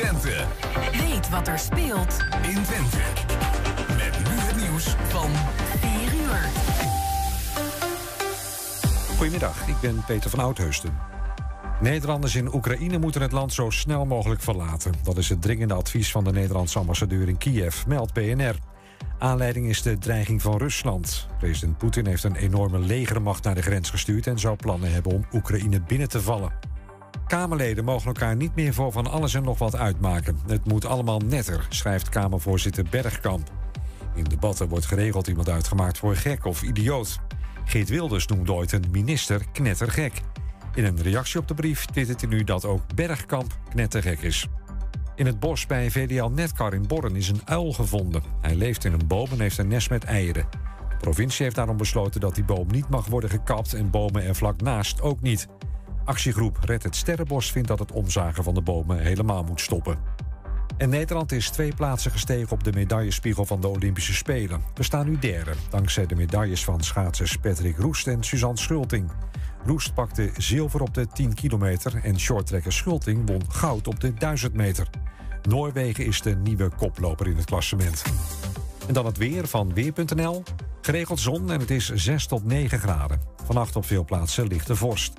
Twente. Weet wat er speelt in Twente. Met nu het nieuws van 4 uur. Goedemiddag, ik ben Peter van Oudheusden. Nederlanders in Oekraïne moeten het land zo snel mogelijk verlaten. Dat is het dringende advies van de Nederlandse ambassadeur in Kiev, meldt BNR. Aanleiding is de dreiging van Rusland. President Poetin heeft een enorme legermacht naar de grens gestuurd en zou plannen hebben om Oekraïne binnen te vallen. Kamerleden mogen elkaar niet meer voor van alles en nog wat uitmaken. Het moet allemaal netter, schrijft Kamervoorzitter Bergkamp. In debatten wordt geregeld iemand uitgemaakt voor gek of idioot. Geert Wilders noemde ooit een minister knettergek. In een reactie op de brief twittert hij nu dat ook Bergkamp knettergek is. In het bos bij VDL Netkar in Borren is een uil gevonden. Hij leeft in een boom en heeft een nest met eieren. De provincie heeft daarom besloten dat die boom niet mag worden gekapt... en bomen er vlak naast ook niet. Actiegroep Red het Sterrenbos vindt dat het omzagen van de bomen helemaal moet stoppen. En Nederland is twee plaatsen gestegen op de medaillespiegel van de Olympische Spelen. We staan nu derde, dankzij de medailles van schaatsers Patrick Roest en Suzanne Schulting. Roest pakte zilver op de 10 kilometer en shorttrekker Schulting won goud op de 1000 meter. Noorwegen is de nieuwe koploper in het klassement. En dan het weer van Weer.nl. Geregeld zon en het is 6 tot 9 graden. Vannacht op veel plaatsen lichte vorst.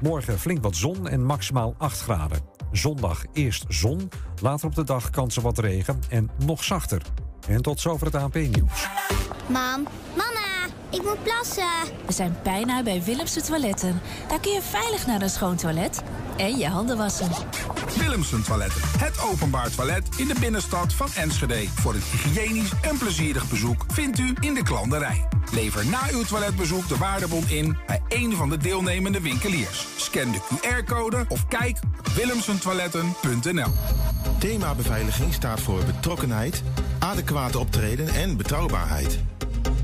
Morgen flink wat zon en maximaal 8 graden. Zondag eerst zon, later op de dag kansen wat regen en nog zachter. En tot zover het ANP-nieuws. Mam, mama, ik moet plassen. We zijn bijna bij Willemse Toiletten. Daar kun je veilig naar een schoon toilet en je handen wassen. Willemsen Toiletten. Het openbaar toilet in de binnenstad van Enschede. Voor een hygiënisch en plezierig bezoek vindt u in de klanderij. Lever na uw toiletbezoek de waardebon in bij een van de deelnemende winkeliers. Scan de QR-code of kijk op willemsentoiletten.nl. Thema beveiliging staat voor betrokkenheid, adequate optreden en betrouwbaarheid.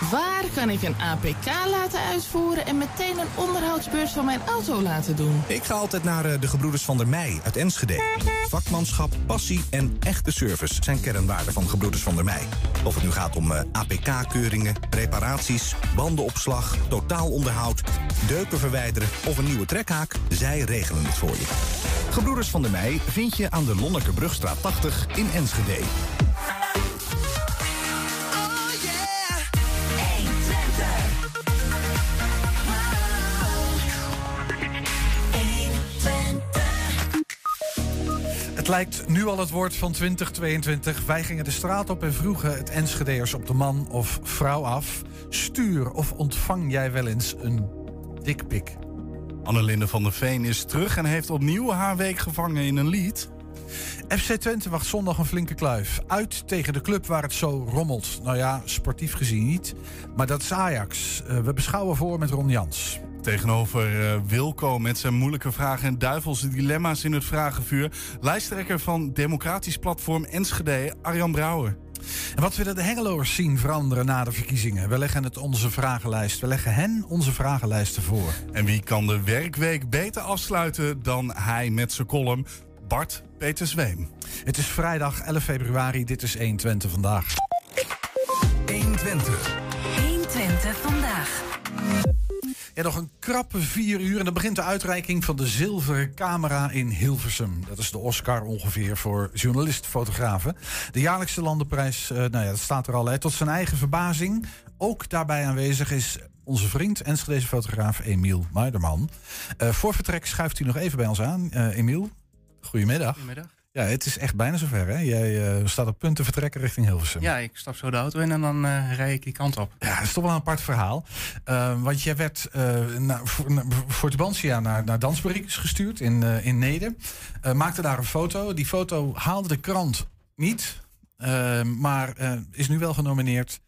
Waar kan ik een APK laten uitvoeren en meteen een onderhoudsbeurs van mijn auto laten doen? Ik ga altijd naar eh, de Gebroeders van der Mei uit Enschede. Vakmanschap, passie en echte service zijn kernwaarden van Gebroeders van der Mei. Of het nu gaat om eh, APK-keuringen, reparaties, bandenopslag, totaalonderhoud, deuken verwijderen of een nieuwe trekhaak, zij regelen het voor je. Gebroeders van der Mei vind je aan de Lonnekerbrugstraat 80 in Enschede. Het lijkt nu al het woord van 2022. Wij gingen de straat op en vroegen het Enschedeers op de man of vrouw af. Stuur of ontvang jij wel eens een dikpik? Annelinde van der Veen is terug en heeft opnieuw haar week gevangen in een lied. FC Twente wacht zondag een flinke kluif. Uit tegen de club waar het zo rommelt. Nou ja, sportief gezien niet. Maar dat is Ajax. Uh, we beschouwen voor met Ron Jans. Tegenover uh, Wilco met zijn moeilijke vragen en duivelse dilemma's in het vragenvuur. Lijsttrekker van Democratisch Platform Enschede, Arjan Brouwer. En wat willen de Hengeloers zien veranderen na de verkiezingen? We leggen het onze vragenlijst. We leggen hen onze vragenlijsten voor. En wie kan de werkweek beter afsluiten dan hij met zijn column? Bart Peter Zweem. Het is vrijdag 11 februari. Dit is 120 vandaag. 120. 120 vandaag. Ja, nog een krappe vier uur en dan begint de uitreiking van de zilveren camera in Hilversum. Dat is de Oscar ongeveer voor journalist-fotografen. De jaarlijkse landenprijs, uh, nou ja, dat staat er al. Hè. Tot zijn eigen verbazing. Ook daarbij aanwezig is onze vriend Enschedeze fotograaf Emiel Muiderman. Uh, voor vertrek schuift u nog even bij ons aan. Uh, Emiel. Goedemiddag. Ja, het is echt bijna zover, hè? Jij uh, staat op punt te vertrekken richting Hilversum. Ja, ik stap zo de auto in en dan uh, rij ik die kant op. Ja, dat is toch wel een apart verhaal. Uh, want jij werd na, voor, na, voor Tubantia naar, naar gestuurd in, in Neder. maakte daar een foto. Die foto haalde de krant niet, maar is nu wel genomineerd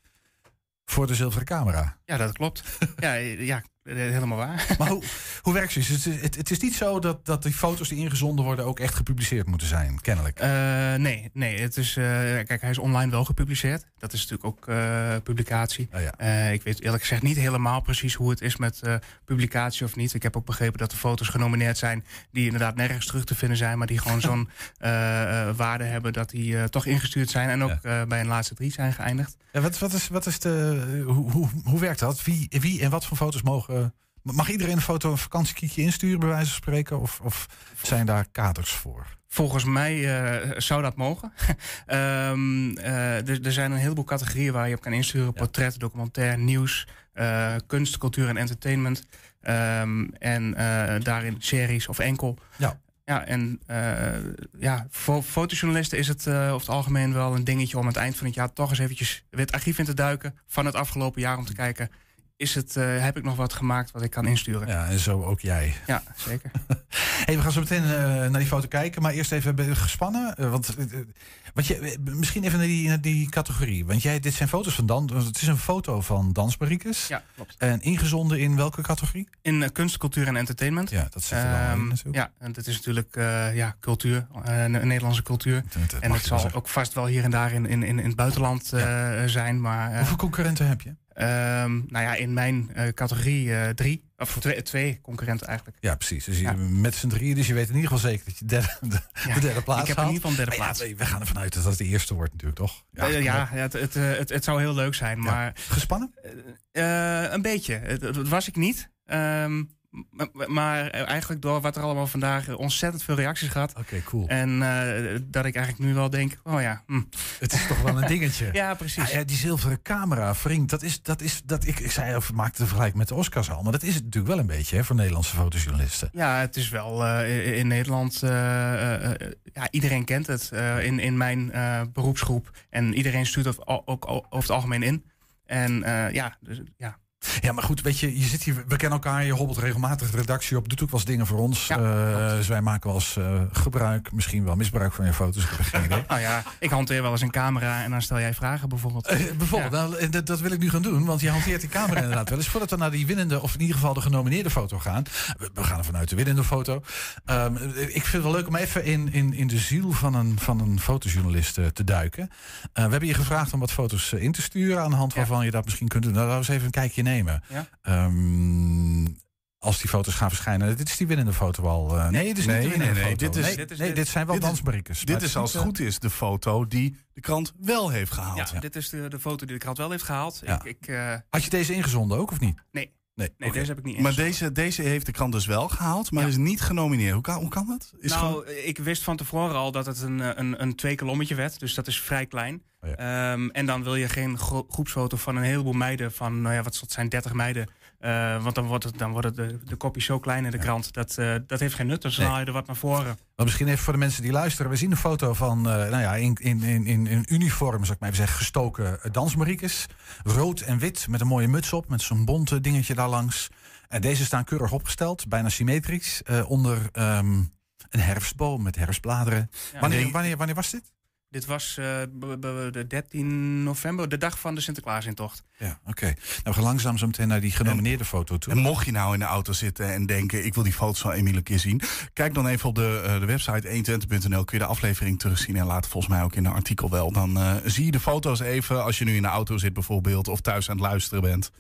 voor de zilveren camera. Ja, dat klopt. ja, ja, eh, helemaal waar. Maar hoe, hoe werkt het? Het, het? het is niet zo dat, dat die foto's die ingezonden worden ook echt gepubliceerd moeten zijn, kennelijk. Eh, nee, nee. Het is, eh, kijk, hij is online wel gepubliceerd. Dat is natuurlijk ook eh, publicatie. Oh ja. Eh, ik weet eerlijk gezegd niet helemaal precies hoe het is met eh, publicatie of niet. Ik heb ook begrepen dat er foto's genomineerd zijn die inderdaad nergens terug te vinden zijn, maar die gewoon zo'n eh, eh, waarde hebben dat die eh, toch ingestuurd zijn en ook eh, bij een laatste drie zijn geëindigd. En wat, wat, is, wat is de. Hoe, hoe, hoe werkt dat? Wie, wie en wat voor foto's mogen. Mag iedereen een foto een vakantiekietje insturen, bij wijze van spreken? Of, of zijn daar kaders voor? Volgens mij eh, zou dat mogen. Ehm, eh, er, er zijn een heleboel categorieën waar je op kan insturen: portret, documentair, nieuws, eh, kunst, cultuur en entertainment. Ehm, en eh, daarin series of enkel. Ja. Ja, en eh, ja, voor fotojournalisten is het eh, over het algemeen wel een dingetje om aan het eind van het jaar toch eens eventjes weer het archief in te duiken van het afgelopen jaar om te kijken. Is het, eh, heb ik nog wat gemaakt wat ik kan insturen? Ja, en zo ook jij. Ja, zeker. Hey, we gaan zo meteen eh, naar die foto kijken, maar eerst even gespannen. Eh, want, want je, misschien even naar die, naar die categorie. Want jij, dit zijn foto's van Dan. Het is een foto van Dansbariekes. Ja, klopt. En ingezonden in welke categorie? In kunst, cultuur en entertainment. Ja, dat zit er wel in Ehm, natuurlijk. Ja, en dat is natuurlijk ja, cultuur, Nederlandse cultuur. en het zal zeggen. ook vast wel hier en daar in, in, in het buitenland zijn. Maar, Hoeveel concurrenten heb je? Ehm, nou ja, in mijn eh, categorie eh, drie, of twee, twee concurrenten eigenlijk. Ja, precies. Dus je, met z'n drieën, dus je weet in ieder geval zeker dat je derde, de, Ja, de derde plaats ik heb haalt. in ieder geval een derde ja, plaats. we- gaan ervan uit dat dat de eerste wordt natuurlijk, toch? Ja, ja, ja, het, het, eh, het, het zou heel leuk zijn, maar... Gespannen? Een beetje. Dat was ik niet. Ehm, maar eigenlijk door wat er allemaal vandaag eh, ontzettend veel reacties gehad. Oké, cool. En eh, dat ik eigenlijk nu wel denk, oh ja. hm. Het is toch wel een dingetje. Ja, precies. Ja, die zilveren camera, vriend, dat is, dat is, dat ik, ik zei, of maakte de vergelijking met de Oscars al, maar dat is het natuurlijk wel een beetje hè, voor Nederlandse fotojournalisten. Ja, het is wel eh, in- Nederland. eh, eh, eh, ja, iedereen kent het eh, in, in mijn eh, beroepsgroep. En iedereen stuurt het ook over het algemeen in. En eh, ja, dus, ja. Ja, maar goed, weet je, je zit hier, we kennen elkaar, je hobbelt regelmatig de redactie op, doet ook wel eens dingen voor ons. Eh, dus wij maken wel eens eh, gebruik, misschien wel misbruik van je foto's. Nou ja, ik hanteer wel eens een camera en dan stel jij vragen bijvoorbeeld. Eh, bijvoorbeeld, nou, dat, dat wil ik nu gaan doen, want je hanteert die camera inderdaad wel eens. Voordat we naar die winnende, of in ieder geval de genomineerde foto gaan. We, we gaan er vanuit de winnende foto. Ehm, ik vind het wel leuk om even in, in, in de ziel van een, van een fotojournalist te duiken. We hebben je gevraagd om wat foto's in te sturen aan de hand waarvan je dat misschien kunt doen. Nou, laten we eens even een kijkje nemen. Ja. Ehm, als die foto's gaan verschijnen. Dit is die winnende foto al. eh, nee, dit is nee, niet de winnende nee, nee, foto. dit is- nee, dit is- nee, dit zijn wel dit. Dit is als het niet, eh, goed is de foto die de krant wel heeft gehaald. Ja, dit is de, de foto die de krant wel heeft gehaald. Ja. Ik, ik, eh, Had je deze ingezonden ook of niet? nee, Nee, nee deze heb ik niet Maar ingezonden. deze, deze heeft de krant dus wel gehaald, maar is niet genomineerd. Hoe kan, hoe kan dat? Is nou, gewoon- ik wist van tevoren al dat het een, eh, een, een twee kolommetje werd. Dus dat is vrij klein. Ehm, en dan wil je geen gro- groepsfoto van een heleboel meiden. Van, nou ja, wat zal het zijn, 30 meiden. Eh, want dan wordt, het, dan wordt het de, de kopjes zo klein in de krant. Dat, eh, dat heeft geen nut. Dus dan Nee. haal je er wat naar voren. Maar misschien even voor de mensen die luisteren. We zien een foto van, eh, nou ja, in, in, in, in in uniform, zou ik maar even zeggen, gestoken dansmariekes. Rood en wit, met een mooie muts op, met zo'n bonte dingetje daar langs. En deze staan keurig opgesteld, bijna symmetrisch, eh, onder ehm, een herfstboom met herfstbladeren. Ja. wanneer, Nee. wanneer, wanneer was dit? Dit was eh, de 13 november, de dag van de Sinterklaasintocht. Ja, oké. Nou, we gaan langzaam zo meteen naar die genomineerde foto toe. En mocht je nou in de auto zitten en denken... ik wil die foto's van Emiel een keer zien... kijk dan even op de, eh, de website 120.nl. Kun je de aflevering terugzien en later volgens mij ook in een artikel wel. Dan eh, zie je de foto's even als je nu in de auto zit bijvoorbeeld... of thuis aan het luisteren bent.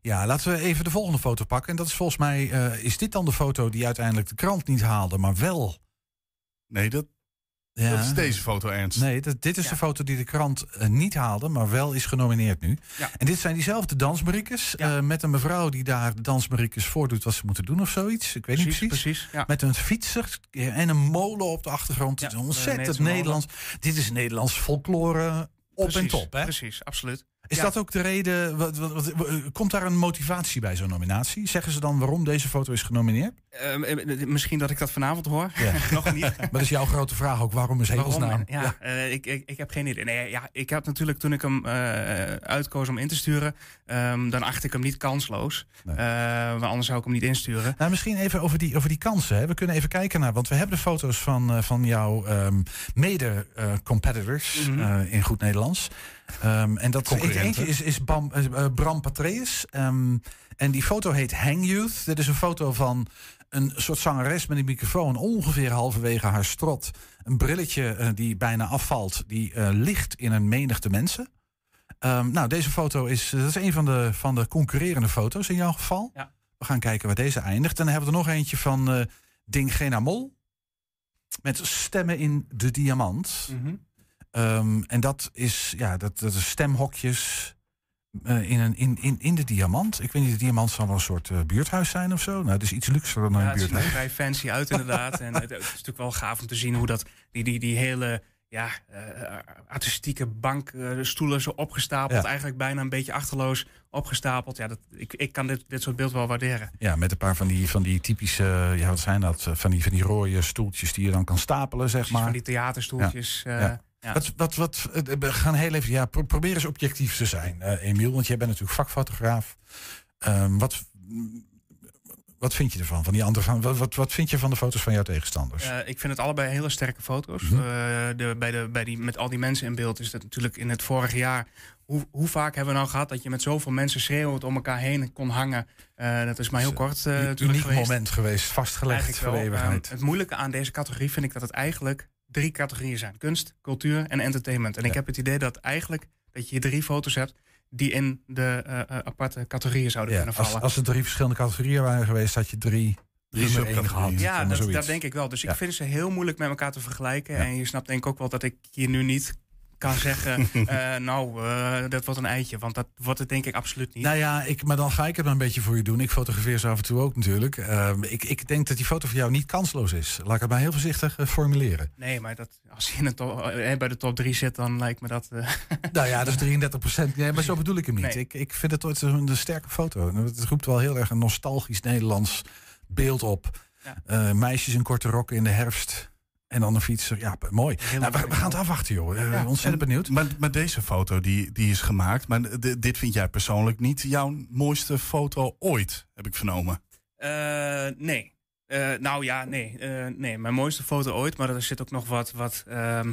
Ja, laten we even de volgende foto pakken. En dat is volgens mij, is dit dan de foto die uiteindelijk de krant niet haalde, maar wel... Nee, dat, Ja. dat is deze foto, Ernst. Nee, dat, dit is de foto die de krant eh, niet haalde, maar wel is genomineerd nu. Ja. En dit zijn diezelfde dansbriekers. eh, met een mevrouw die daar de voordoet wat ze moeten doen of zoiets. Ik weet Precies, niet precies. precies, ja. Met een fietser en een molen op de achtergrond. Ja, Het is de ontzettend. Nederlands. Dit is Nederlands folklore op en top. Hè? Precies, absoluut. Is Ja. dat ook de reden? Wat, wat, wat- wat- komt daar een motivatie bij zo'n nominatie? Zeggen ze dan waarom deze foto is genomineerd? Ehm, eh, misschien dat ik dat vanavond hoor. Ja. Nog niet. Maar dat is jouw grote vraag ook. Waarom is hemelsnaam? Ja, eh, ik, ik, ik heb geen idee. Nee, ja, ik had natuurlijk toen ik hem eh, uitkoos om in te sturen, ehm, dan acht ik hem niet kansloos. Eh, maar anders zou ik hem niet insturen. Nou, misschien even over die, over die kansen. Hè. We kunnen even kijken naar, want we hebben de foto's van, eh, van jouw ehm, mede-competitors Mhm. eh, in goed Nederlands. Ehm, en dat eentje, is, is Bam, eh, eh, Bram Patreus. Ehm, en die foto heet Hang Youth. Dit is een foto van een soort zangeres met een microfoon ongeveer halverwege haar strot. Een brilletje eh, die bijna afvalt, die ligt in een menigte mensen. Ehm, nou, deze foto is, dat is een van de, van de concurrerende foto's in jouw geval. Ja. We gaan kijken waar deze eindigt. En dan hebben we er nog eentje van eh Ding Mol. Met stemmen in de diamant. Mhm. Ehm, en dat is, ja, dat, dat is stemhokjes eh, in, een, in, in, in de diamant. Ik weet niet, de diamant zal wel een soort eh, buurthuis zijn of zo. Nou, het is iets luxer dan Ja, een het ziet er buurthuis. vrij fancy uit inderdaad. en het, het is natuurlijk wel gaaf om te zien hoe dat, die, die, die hele ja, eh, artistieke bankstoelen zo opgestapeld. Ja. Eigenlijk bijna een beetje achterloos opgestapeld. Ja, dat, ik, ik kan dit, dit soort beeld wel waarderen. Ja, met een paar van die, van die typische, ja, wat zijn dat? Van die, van die rode stoeltjes die je dan kan stapelen, zeg maar. Van die theaterstoeltjes. Ja. Ja. Wat, wat, wat, eh, we gaan heel even, ja, pro- probeer eens objectief te zijn, eh Emiel. Want jij bent natuurlijk vakfotograaf. Ehm, wat, wat vind je ervan? Van die andere, wat, wat, wat vind je van de foto's van jouw tegenstanders? Eh, ik vind het allebei hele sterke foto's. Mhm. De, bij de, bij die, met al die mensen in beeld is dat natuurlijk in het vorige jaar. Hoe, hoe vaak hebben we nou gehad dat je met zoveel mensen schreeuwend om elkaar heen kon hangen? Dat is maar heel kort Een uniek geweest. moment geweest, vastgelegd voor eeuwigheid. Het moeilijke aan deze categorie vind ik dat het eigenlijk drie categorieën zijn: kunst, cultuur en entertainment. En ik heb het idee dat eigenlijk dat je hier drie foto's hebt die in de eh, eh, aparte categorieën zouden ja, kunnen als, vallen. als er drie verschillende categorieën waren geweest, had je drie, Drie nummer één subcategorieën. gehad. ja, dat, denk ik wel. Dus Ja. ik vind ze heel moeilijk met elkaar te vergelijken. Ja. En je snapt denk ik ook wel dat ik hier nu niet kan zeggen... eh, nou, eh, dat wordt een eitje. Want dat wordt het denk ik absoluut niet. Nou ja, ik, maar dan ga ik het maar een beetje voor je doen. Ik fotografeer ze af en toe ook natuurlijk. Ehm, ik, ik denk dat die foto voor jou niet kansloos is. Laat ik het maar heel voorzichtig eh, formuleren. Nee, maar dat, als je in de top, bij de top drie zit, dan lijkt me dat... Nou ja, dat is 33 procent. Nee, maar zo bedoel ik hem niet. Nee. Ik, ik vind het ooit een, een sterke foto. Het roept wel heel erg een nostalgisch Nederlands beeld op. Ja. Meisjes in korte rokken in de herfst. En dan een fietser. Ja, mooi. Nou, we, gaan het afwachten, joh. Eh, Ja. Ontzettend benieuwd. Maar, maar deze foto die, die is gemaakt, maar d- dit vind jij persoonlijk niet jouw mooiste foto ooit, heb ik vernomen. Eh, nee. Eh, nou ja, nee. Eh, nee. Mijn mooiste foto ooit, maar er zit ook nog wat, wat ehm,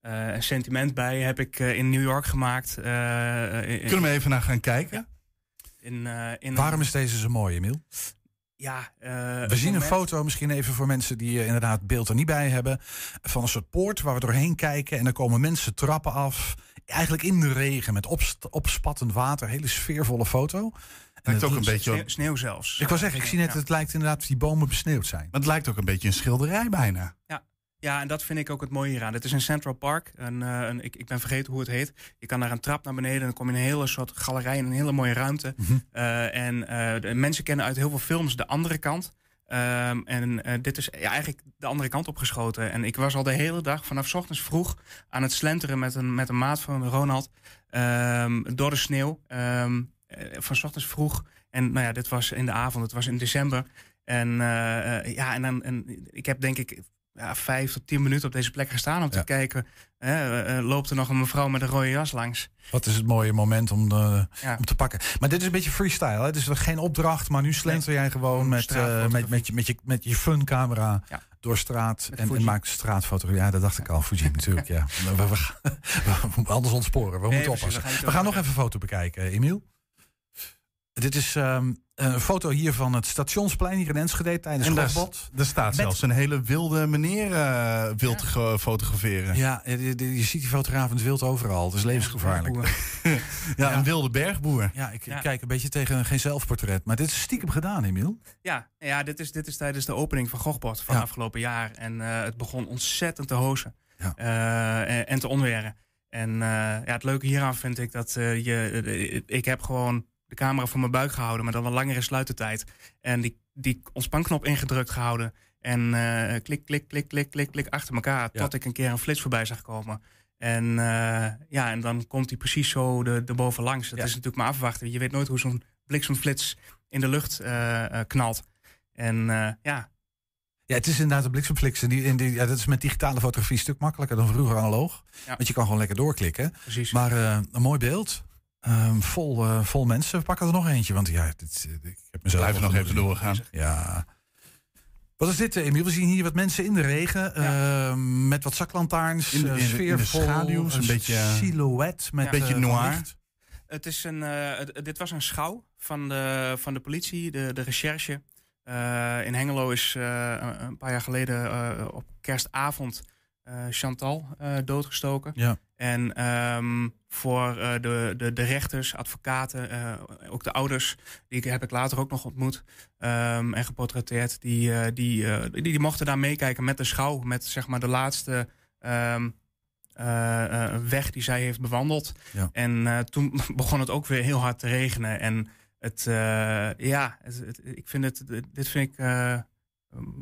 eh, sentiment bij. Heb ik in New York gemaakt. eh, in, Kunnen we even naar gaan kijken? in, eh, in Waarom is deze zo mooi, Emiel? Ja, eh, We zien een foto, misschien even voor mensen die eh, inderdaad beeld er niet bij hebben. Van een soort poort waar we doorheen kijken. En dan komen mensen trappen af. Eigenlijk in de regen met opspattend water. Hele sfeervolle foto. En Lijkt het ook een beetje, Sneeuw, sneeuw zelfs. Ik wil zeggen, ik zie net, Ja. het lijkt inderdaad of die bomen besneeuwd zijn. maar het lijkt ook een beetje een schilderij bijna. Ja, en dat vind ik ook het mooie hieraan. Het is in Central Park. Een, eh, een, ik, ik ben vergeten hoe het heet. Je kan daar een trap naar beneden. En dan kom je in een hele soort galerij in een hele mooie ruimte. Mhm. Eh, en eh, de mensen kennen uit heel veel films de andere kant. Ehm, en dit is ja, eigenlijk de andere kant opgeschoten. En ik was al de hele dag vanaf ochtends vroeg aan het slenteren met een, met een maat van Ronald. ehm, door de sneeuw. Eh, van ochtends vroeg. En nou ja, dit was in de avond. Het was in december. En ja, en, dan, en ik heb denk ik ja, vijf tot tien minuten op deze plek gestaan om te Ja. kijken. hè, eh, eh, loopt er nog een mevrouw met een rode jas langs? Wat is het mooie moment om, Ja. om te pakken. Maar dit is een beetje freestyle. Hè? Dus geen opdracht, maar nu slenter jij gewoon met, eh, met, met, je, met, je, met je funcamera Ja. door straat. En, en maakt straatfotografie. Ja, dat dacht ik al. Fuji natuurlijk, ja. We, we, anders ontsporen. We Nee, moeten oppassen. we gaan nog even een foto bekijken, Emiel. Dit is ehm, een foto hier van het stationsplein hier in Enschede tijdens En daar, Godbot. er staat Met- zelfs een hele wilde meneer eh wild te fotograferen. Ja, je, je- je ziet die fotograaf in het wild overal. Het is levensgevaarlijk. Ja. een wilde bergboer. Ja, ik Ja. kijk een beetje tegen geen zelfportret. Maar dit is stiekem gedaan, Emiel. Ja, ja dit, is, dit is tijdens de opening van Gogbot van Ja. afgelopen jaar. En eh, het begon ontzettend te hozen Ja. Eh, en, en te onweren. En eh, ja, het leuke hieraan vind ik dat eh, je... ik heb gewoon de camera voor mijn buik gehouden... met dan een langere sluitertijd. En die, die ontspanknop ingedrukt gehouden. En eh, klik, klik, klik, klik, klik, klik achter elkaar. Ja. Tot ik een keer een flits voorbij zag komen. En eh, ja, en dan komt hij precies zo de, de bovenlangs. Dat Ja. is natuurlijk maar afwachten. Je weet nooit hoe zo'n bliksemflits in de lucht eh, knalt. En ja, Ja, het is inderdaad een bliksemflits. En die, en die, ja, dat is met digitale fotografie een stuk makkelijker dan vroeger analoog. Ja. Want je kan gewoon lekker doorklikken. precies. Maar een mooi beeld. Ehm, vol, eh, vol mensen. We pakken er nog eentje. Want ja, dit, eh, ik heb mezelf Blijf nog even doorgaan. Ja. Wat is dit, eh, Emiel? We zien hier wat mensen in de regen. eh, met wat zaklantaarns. In de- in de- in de sfeervol, schaduws, een beetje, silhouet. Met, een beetje noir. Het is een, eh, dit was een schouw van de, van de politie, de, de recherche. Eh, in Hengelo is eh, een- paar jaar geleden eh, op kerstavond Chantal eh, doodgestoken. Ja. En ehm, voor eh, de, de, de rechters, advocaten, eh, ook de ouders, die heb ik later ook nog ontmoet ehm, en geportretteerd. Die, eh, die, eh, die, die mochten daar meekijken met de schouw, met zeg maar de laatste ehm, eh, eh, weg die zij heeft bewandeld. Ja. En eh, toen begon het ook weer heel hard te regenen. En het, eh, ja, het, het- ik vind het, dit vind ik eh,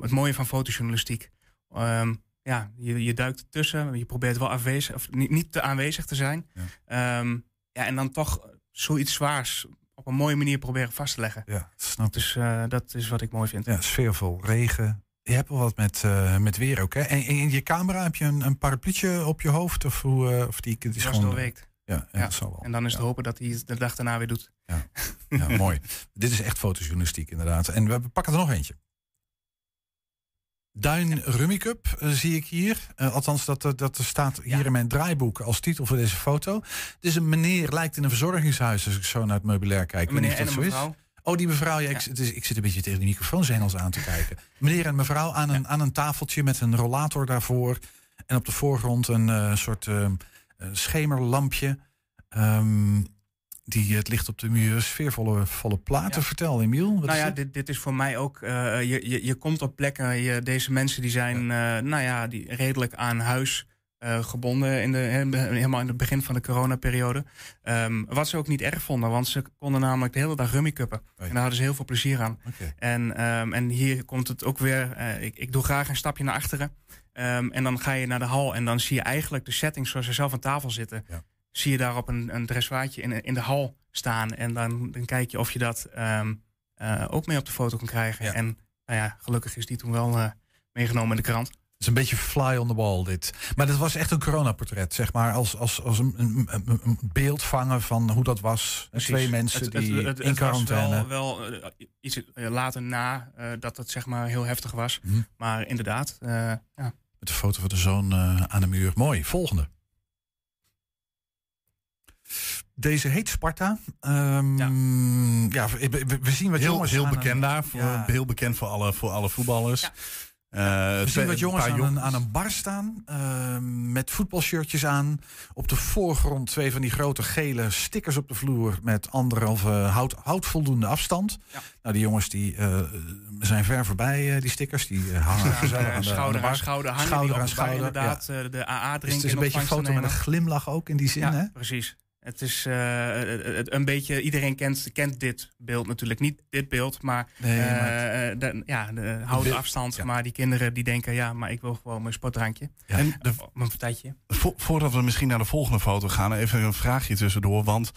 het mooie van fotojournalistiek. Ja, je, je duikt ertussen, je probeert wel aanwezig, of niet, niet te aanwezig te zijn. Ja. ja, en dan toch zoiets zwaars op een mooie manier proberen vast te leggen. Ja, snap Dus eh, dat is wat ik mooi vind. Ja, sfeervol, regen. Je hebt wel wat met, eh, met weer ook, hè? En in je camera heb je een, een parapluutje op je hoofd? Of, hoe, eh, of die, die is gewoon... doorweekt. Ja, ja, dat zal wel. En dan is het hopen dat hij het de dag daarna weer doet. Ja, mooi. Dit is echt fotojournalistiek inderdaad. En we pakken er nog eentje. Duin Rummy Cup eh, zie ik hier. Eh, althans, dat, dat, dat staat hier in mijn draaiboek als titel voor deze foto. Het is een meneer, lijkt in een verzorgingshuis als ik zo naar het meubilair kijk. Een meneer niet en of een mevrouw. Is. Oh, die mevrouw. Ja, Ik, het is- ik zit een beetje tegen de microfoonzengels aan te kijken. Meneer en mevrouw aan een, aan een tafeltje met een rollator daarvoor. En op de voorgrond een eh, soort eh, eh, schemerlampje. Ehm, die het licht op de muur, sfeervolle volle platen. Vertel, Emiel. Wat nou ja, dit? dit, dit is voor mij ook. eh, je, je, je komt op plekken. Je, deze mensen die zijn, eh, nou ja, die redelijk aan huis eh, gebonden in de, he- helemaal in het begin van de coronaperiode. Ehm wat ze ook niet erg vonden, want ze konden namelijk de hele dag rummikuppen. En daar hadden ze heel veel plezier aan. En, ehm, en hier komt het ook weer. ik, ik doe graag een stapje naar achteren. Ehm, en dan ga je naar de hal en dan zie je eigenlijk de setting zoals ze zelf aan tafel zitten. Zie je daar op een, een dressoirtje in, in de hal staan. En dan, dan kijk je of je dat ehm, eh, ook mee op de foto kan krijgen. En nou ja, gelukkig is die toen wel eh, meegenomen in de krant. Het is een beetje fly on the wall dit. Maar dat was echt een coronaportret, zeg maar. Als, als, als een, een, beeld vangen van hoe dat was. Precies. Twee mensen Het- die het, het, in het was quarantaine. Wel, wel eh, iets later na dat het zeg maar heel heftig was. Mhm. Maar inderdaad, ja. Met de foto van de zoon aan de muur. Mooi. Volgende. Deze heet Sparta. Ehm, ja, we, we- we zien wat heel, jongens heel een- bekend daar. Voor, Ja. Heel bekend voor alle, voor alle voetballers. Eh, We zien wat jongens aan een, aan een bar staan. ehm, met voetbalshirtjes aan. Op de voorgrond twee van die grote gele stickers op de vloer. Met anderhalve hout, houtvoldoende afstand. Nou, die jongens die, eh, zijn ver voorbij, eh, die stickers. Die hangen Staan, gezellig aan de, aan de schouder aan schouder hangen Schouder die aan schouder, inderdaad ja. de AA Dus drinken het is een beetje ontvangst foto met een glimlach ook in die zin, Ja, hè? precies. Het is eh, een beetje, iedereen kent, kent dit beeld natuurlijk. Niet dit beeld, maar, Nee, eh, maar eh, de, ja, de houden beeld- afstand. Maar die kinderen die denken, ja, maar ik wil gewoon mijn sportdrankje. En de, mijn partijtje. Vo- voordat we misschien naar de volgende foto gaan, even een vraagje tussendoor. Want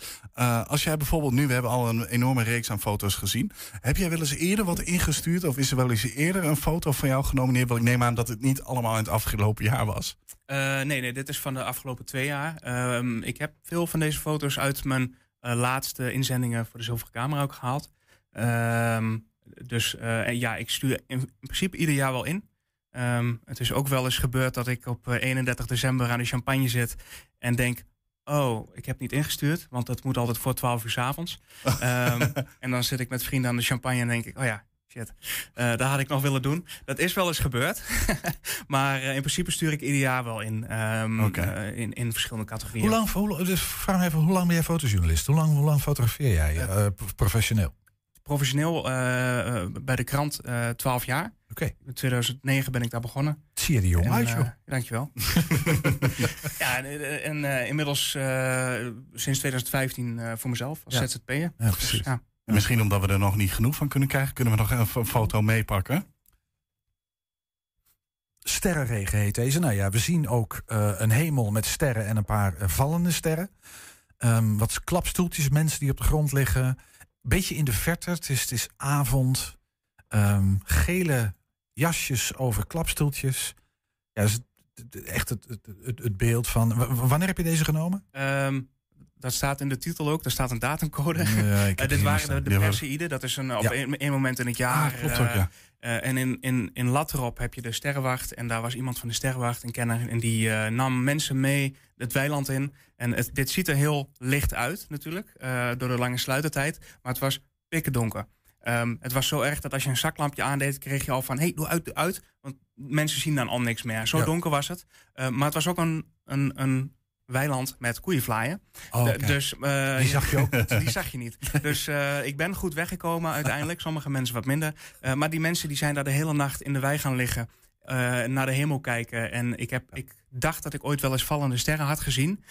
als jij bijvoorbeeld nu, we hebben al een enorme reeks aan foto's gezien. Heb jij wel eens eerder wat ingestuurd? Of is er wel eens eerder een foto van jou genomineerd? Want ik neem aan dat het niet allemaal in het afgelopen jaar was. Eh, nee, nee, dit is van de afgelopen twee jaar. Ehm, ik heb veel van deze foto's uit mijn eh, laatste inzendingen voor de Zilveren Camera ook gehaald. Ehm, dus eh, ja, ik stuur in, in principe ieder jaar wel in. Ehm, het is ook wel eens gebeurd dat ik op eh, 31 december aan de champagne zit en denk... Oh, ik heb niet ingestuurd, want dat moet altijd voor 12 uur s avonds. En dan zit ik met vrienden aan de champagne en denk ik, oh ja, shit, eh dat had ik nog willen doen. Dat is wel eens gebeurd. maar eh, in principe stuur ik ieder jaar wel in, ehm, eh, in, in verschillende categorieën. Hoe lang, hoe, dus vraag me even, hoe lang ben jij fotojournalist? Hoe lang, hoe lang fotografeer jij pro- professioneel? Professioneel bij de krant eh 12 jaar. Oké. In 2009 ben ik daar begonnen. Zie je er jong En, uit, joh. dankjewel. ja, en, en inmiddels sinds 2015 eh, voor mezelf als Ja. ZZP'er. Ja, Dus, precies. ja. En misschien omdat we er nog niet genoeg van kunnen krijgen, kunnen we nog even een foto meepakken. Sterrenregen heet deze. Nou ja, we zien ook eh, een hemel met sterren en een paar eh, vallende sterren. Ehm, wat klapstoeltjes, mensen die op de grond liggen. Beetje in de verte, het is, het is avond. Ehm, gele jasjes over klapstoeltjes. Ja, dat is het- echt het, het, het, het beeld van... w- Wanneer heb je deze genomen? Ehm, dat staat in de titel ook. Daar staat een datumcode. Ja, Eh, dit waren staan. de, de Perseïden. Dat is een, op één moment in het jaar. Ah, klopt eh, ook, ja. eh, en in, in, in Latrop heb je de Sterrenwacht. En daar was iemand van de Sterrenwacht, een kenner. En die nam mensen mee het weiland in. En het, dit ziet er heel licht uit natuurlijk. door de lange sluitertijd. Maar het was pikken donker. Ehm, het was zo erg dat als je een zaklampje aandeed, kreeg je al van: hey, doe uit, doe uit. Want mensen zien dan al niks meer. Zo Ja. donker was het. Maar het was ook een, een, een weiland met koeienvlaaien. Oh, dus, eh, Die zag je ook niet. Die zag je niet. Dus eh, ik ben goed weggekomen uiteindelijk. Sommige mensen wat minder. Eh, maar die mensen die zijn daar de hele nacht in de wei gaan liggen. naar de hemel kijken. En ik, heb, ik dacht dat ik ooit wel eens vallende sterren had gezien.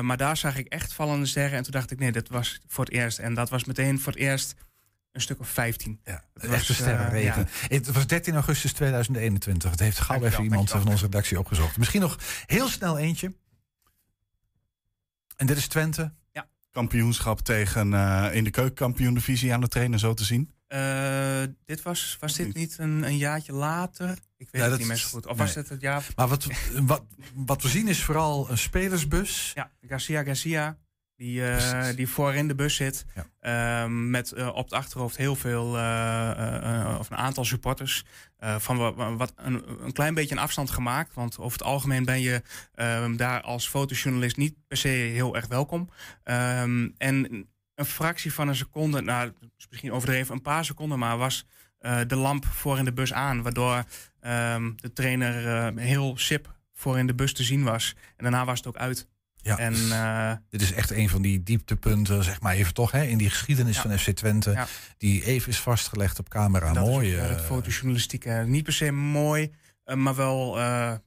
Maar daar zag ik echt vallende sterren. En toen dacht ik, nee, dat was voor het eerst. En dat was meteen voor het eerst een stuk of 15. Ja, Het was, sterrenregen. ja. Het was 13 augustus 2021. Het heeft gauw even iemand van onze redactie opgezocht. Misschien nog heel snel eentje. En dit is Twente. Kampioenschap tegen eh, in de keukenkampioen-divisie aan de trainer zo te zien. Eh, dit was, was dit niet een, een jaartje later? Ik weet Ja, het niet meer zo goed. Of nee. was het het jaar... Maar wat, wat, wat we zien is vooral een spelersbus. Ja, Garcia Garcia. Die, eh, die voorin de bus zit. Ehm, met eh, op het achterhoofd heel veel, eh, of een aantal supporters. van wa- wat een, een klein beetje een afstand gemaakt. Want over het algemeen ben je ehm, daar als fotojournalist niet per se heel erg welkom. Ehm, en een fractie van een seconde, nou, misschien overdreven, een paar seconden maar, was de lamp voor in de bus aan. Waardoor de trainer heel sip voor in de bus te zien was. En daarna was het ook uit. Ja, En, eh, dit is echt een van die dieptepunten, zeg maar even toch, hè, in die geschiedenis Ja. van FC Twente. Ja. Die even is vastgelegd op camera. dat Mooi. is ook, eh, eh, het fotojournalistiek. niet per se mooi, maar wel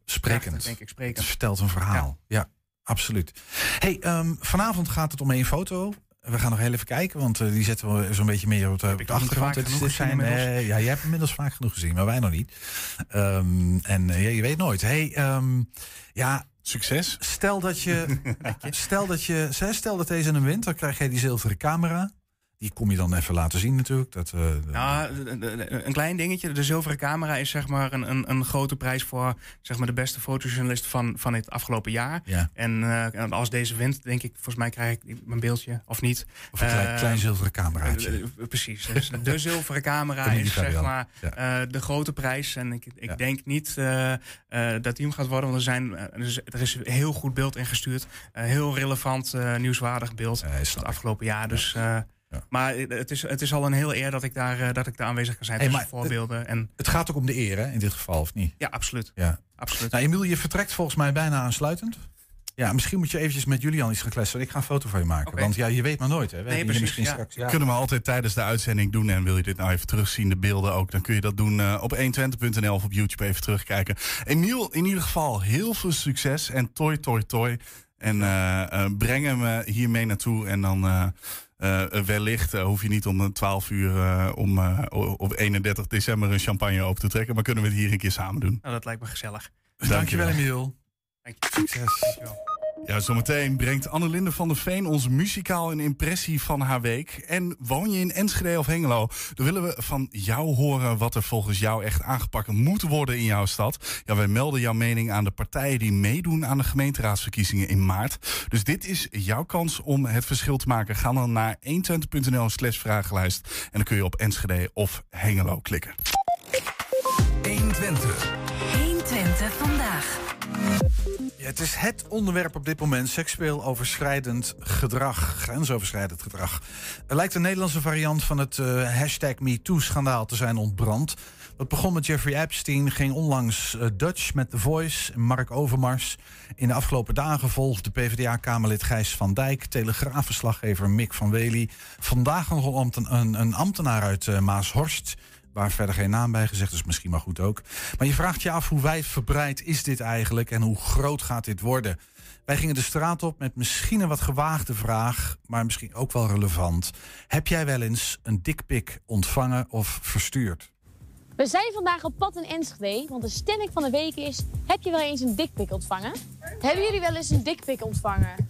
Sprekend. krachtig, denk ik. Het Sprekend. vertelt een verhaal. Ja, absoluut. Hey, ehm, vanavond gaat het om één foto. We gaan nog heel even kijken, want eh, die zetten we zo'n beetje meer op de, op achtergrond. vaak Dit is- genoeg dit gezien zijn, inmiddels? eh, ja, jij hebt inmiddels vaak genoeg gezien, maar wij nog niet. Ehm, en eh, ja, je weet nooit. Hey, ehm, ja, Succes. Stel dat je, stel dat je, stel dat deze een wint, dan krijg jij die zilveren camera. Die kom je dan even laten zien natuurlijk. Dat, eh, Ja, een klein dingetje. De zilveren camera is zeg maar een, een, een grote prijs voor zeg maar, de beste fotojournalist van, van het afgelopen jaar. Ja. En eh, als deze wint, denk ik, volgens mij krijg ik mijn beeldje of niet. Of een klein, Eh, klein zilveren cameraatje. eh, eh, Precies. Dus de zilveren camera is zeg maar Ja. eh, de grote prijs. En ik, ik Ja. denk niet eh, eh, dat die hem gaat worden. Want er, zijn, eh, er, is, heel goed beeld ingestuurd. Heel relevant, eh, nieuwswaardig beeld Eh, het afgelopen jaar. Dus, Maar het is, het is al een heel eer dat ik daar, eh, dat ik daar aanwezig kan zijn. Hey, maar voorbeelden. En, Het gaat ook om de eer, hè, in dit geval, of niet? ja, absoluut. Ja. absoluut. Nou, Emiel, je vertrekt volgens mij bijna aansluitend. Ja, misschien moet je eventjes met Julian iets gaan kletsen. Ik ga een foto van je maken. Oké. Want ja, je weet maar nooit. Hè. We Nee, precies, misschien ja. straks. Ja. Kunnen we altijd tijdens de uitzending doen. En wil je dit nou even terugzien, de beelden ook, dan kun je dat doen eh, op 120.nl of op YouTube even terugkijken. Emiel, in ieder geval heel veel succes en toi, toi, toi. En eh, eh, breng hem eh, hier mee naartoe. En dan eh, eh, wellicht eh, hoef je niet om eh, 12 uur om, eh, op 31 december een champagne open te trekken. Maar kunnen we het hier een keer samen doen. Nou, dat lijkt me gezellig. Dankjewel, Emiel. Dank je. Succes. Dankjewel. Ja, zometeen brengt Annelinde van der Veen ons muzikaal een impressie van haar week. En woon je in Enschede of Hengelo? Dan willen we van jou horen wat er volgens jou echt aangepakt moet worden in jouw stad. Ja, wij melden jouw mening aan de partijen die meedoen aan de gemeenteraadsverkiezingen in maart. Dus dit is jouw kans om het verschil te maken. Ga dan naar 120.nl slash vragenlijst. En dan kun je op Enschede of Hengelo klikken. 120. 120 vandaag. Het is het onderwerp op dit moment. Seksueel overschrijdend gedrag. Grensoverschrijdend gedrag. Er lijkt een Nederlandse variant van het eh, hashtag MeToo-schandaal te zijn ontbrand. Dat begon met Jeffrey Epstein, ging onlangs eh, Dutch met The Voice Mark Overmars. In de afgelopen dagen volgde PvdA-kamerlid Gijs van Dijk, telegraafverslaggever Mick van Wely. Vandaag nog een, een, een ambtenaar uit eh, Maashorst. Waar verder geen naam bij gezegd is, misschien maar goed ook. Maar je vraagt je af hoe wijdverbreid is dit eigenlijk en hoe groot gaat dit worden? Wij gingen de straat op met misschien een wat gewaagde vraag, maar misschien ook wel relevant. Heb jij wel eens een dikpik ontvangen of verstuurd? We zijn vandaag op pad in Enschede, want de stelling van de week is... heb je wel eens een dikpik ontvangen? Hebben jullie wel eens een dikpik ontvangen?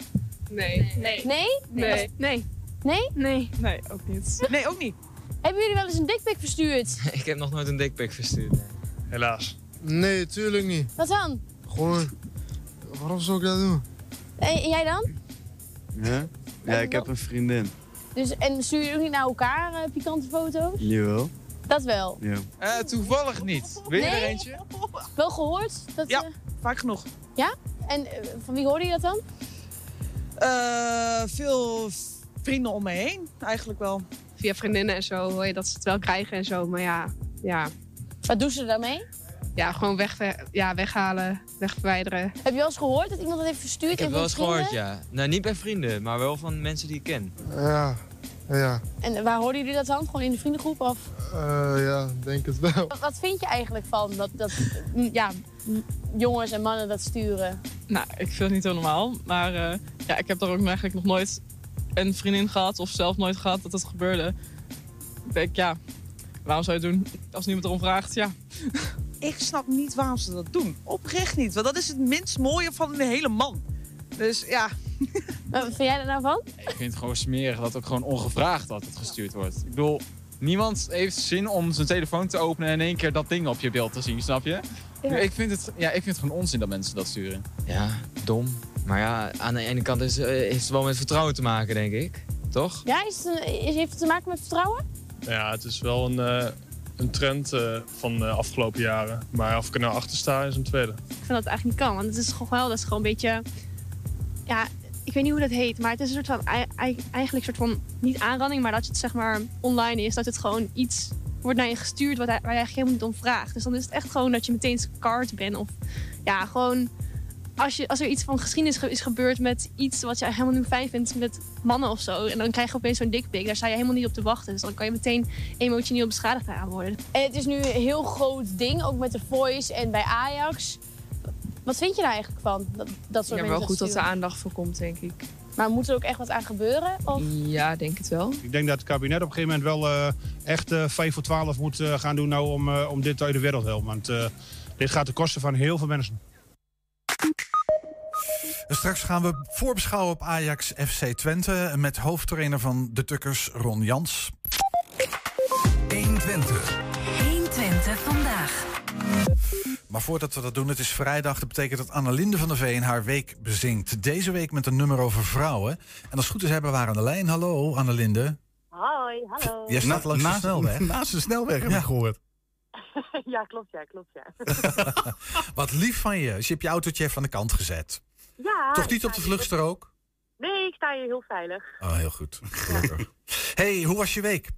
Nee. Nee? Nee. Nee. Nee? Nee? Nee. Nee, ook niet. Nee, ook niet. Hebben jullie wel eens een dikpik verstuurd? Ik heb nog nooit een dikpik verstuurd. Helaas. Nee, tuurlijk niet. Wat dan? Gewoon, waarom zou ik dat doen? En jij dan? Ja? Ja, ik heb een vriendin. Dus, en stuur je ook niet naar elkaar eh, pikante foto's? Jawel. Dat wel. Ja. Eh, toevallig niet. Wil je Nee? er eentje? Wel gehoord? Dat, Ja, eh, vaak genoeg. ja? En van wie hoorde je dat dan? Eh, veel vrienden om me heen, eigenlijk wel. Via vriendinnen en zo hoor je dat ze het wel krijgen en zo. Maar ja, ja. Wat doen ze daarmee? Ja, gewoon weg, ja, weghalen, wegverwijderen. Heb je wel eens gehoord dat iemand dat heeft verstuurd? Ik heb wel eens gehoord, ja. Nou, niet bij vrienden, maar wel van mensen die ik ken. Ja, ja. En waar hoorden jullie dat dan? Gewoon in de vriendengroep? Of? Eh, ja, denk het wel. Wat, wat vind je eigenlijk van dat, dat ja, jongens en mannen dat sturen? Nou, ik vind het niet heel normaal. Maar eh, ja, ik heb daar ook eigenlijk nog nooit een vriendin gehad of zelf nooit gehad dat het gebeurde. Ik denk, ja, waarom zou je het doen als niemand erom vraagt? Ja. Ik snap niet waarom ze dat doen. Oprecht niet, want dat is het minst mooie van een hele man. Dus ja. Wat vind jij er nou van? Ik vind het gewoon smerig dat ook gewoon ongevraagd dat het gestuurd wordt. Ik bedoel, niemand heeft zin om zijn telefoon te openen en in één keer dat ding op je beeld te zien, snap je? Ja. Ik, vind het, ja, ik vind het gewoon onzin dat mensen dat sturen. Ja, dom. Maar ja, aan de ene kant is, eh, is het wel met vertrouwen te maken, denk ik. Toch? Ja, is het, een- is, heeft het te maken met vertrouwen? Ja, het is wel een, eh, een trend eh, van de afgelopen jaren. Maar of ik er nou achter sta, is een tweede. Ik vind dat het eigenlijk niet kan. Want het is gewoon wel, dat is gewoon een beetje... Ja, ik weet niet hoe dat heet. Maar het is een soort van, ei- ei- eigenlijk een soort van, niet aanranding. Maar dat het zeg maar online is. Dat het gewoon iets wordt naar je gestuurd wat, waar je eigenlijk helemaal niet om vraagt. Dus dan is het echt gewoon dat je meteen scarred bent. Of ja, gewoon... Als, je, als er iets van geschiedenis ge- is gebeurd met iets wat je helemaal niet fijn vindt met mannen of zo. En dan krijg je opeens zo'n dikpik. Daar sta je helemaal niet op te wachten. Dus dan kan je meteen emotioneel beschadigd aan worden. En het is nu een heel groot ding, ook met de Voice en bij Ajax. Wat vind je daar eigenlijk van? Dat, dat soort Ja, wel goed dat er aandacht voor komt, denk ik. Maar moet er ook echt wat aan gebeuren? Of? Ja, denk het wel. Ik denk dat het kabinet op een gegeven moment wel eh, echt eh 5 voor 12 moet eh, gaan doen nou om, eh, om dit uit de wereld te helpen. Want eh, dit gaat ten koste van heel veel mensen. En straks gaan we voorbeschouwen op Ajax FC Twente met hoofdtrainer van de Tukkers Ron Jans. 120. 120 vandaag. Maar voordat we dat doen, het is vrijdag. Dat betekent dat Annelinde van der Veen haar week bezingt. Deze week met een nummer over vrouwen. En als het goed is hebben we haar aan de lijn. Hallo Annelinde. Hoi, hallo. Jij staat langs de snelweg. Naast de snelweg heb ik gehoord. ja, klopt, ja, klopt, ja. Wat lief van je. Dus je hebt je autootje even aan de kant gezet. Ja Toch niet op de vluchtstrook? Nee, ik sta hier heel veilig. Oh, heel goed. Gelukkig. hey, hoe was je week?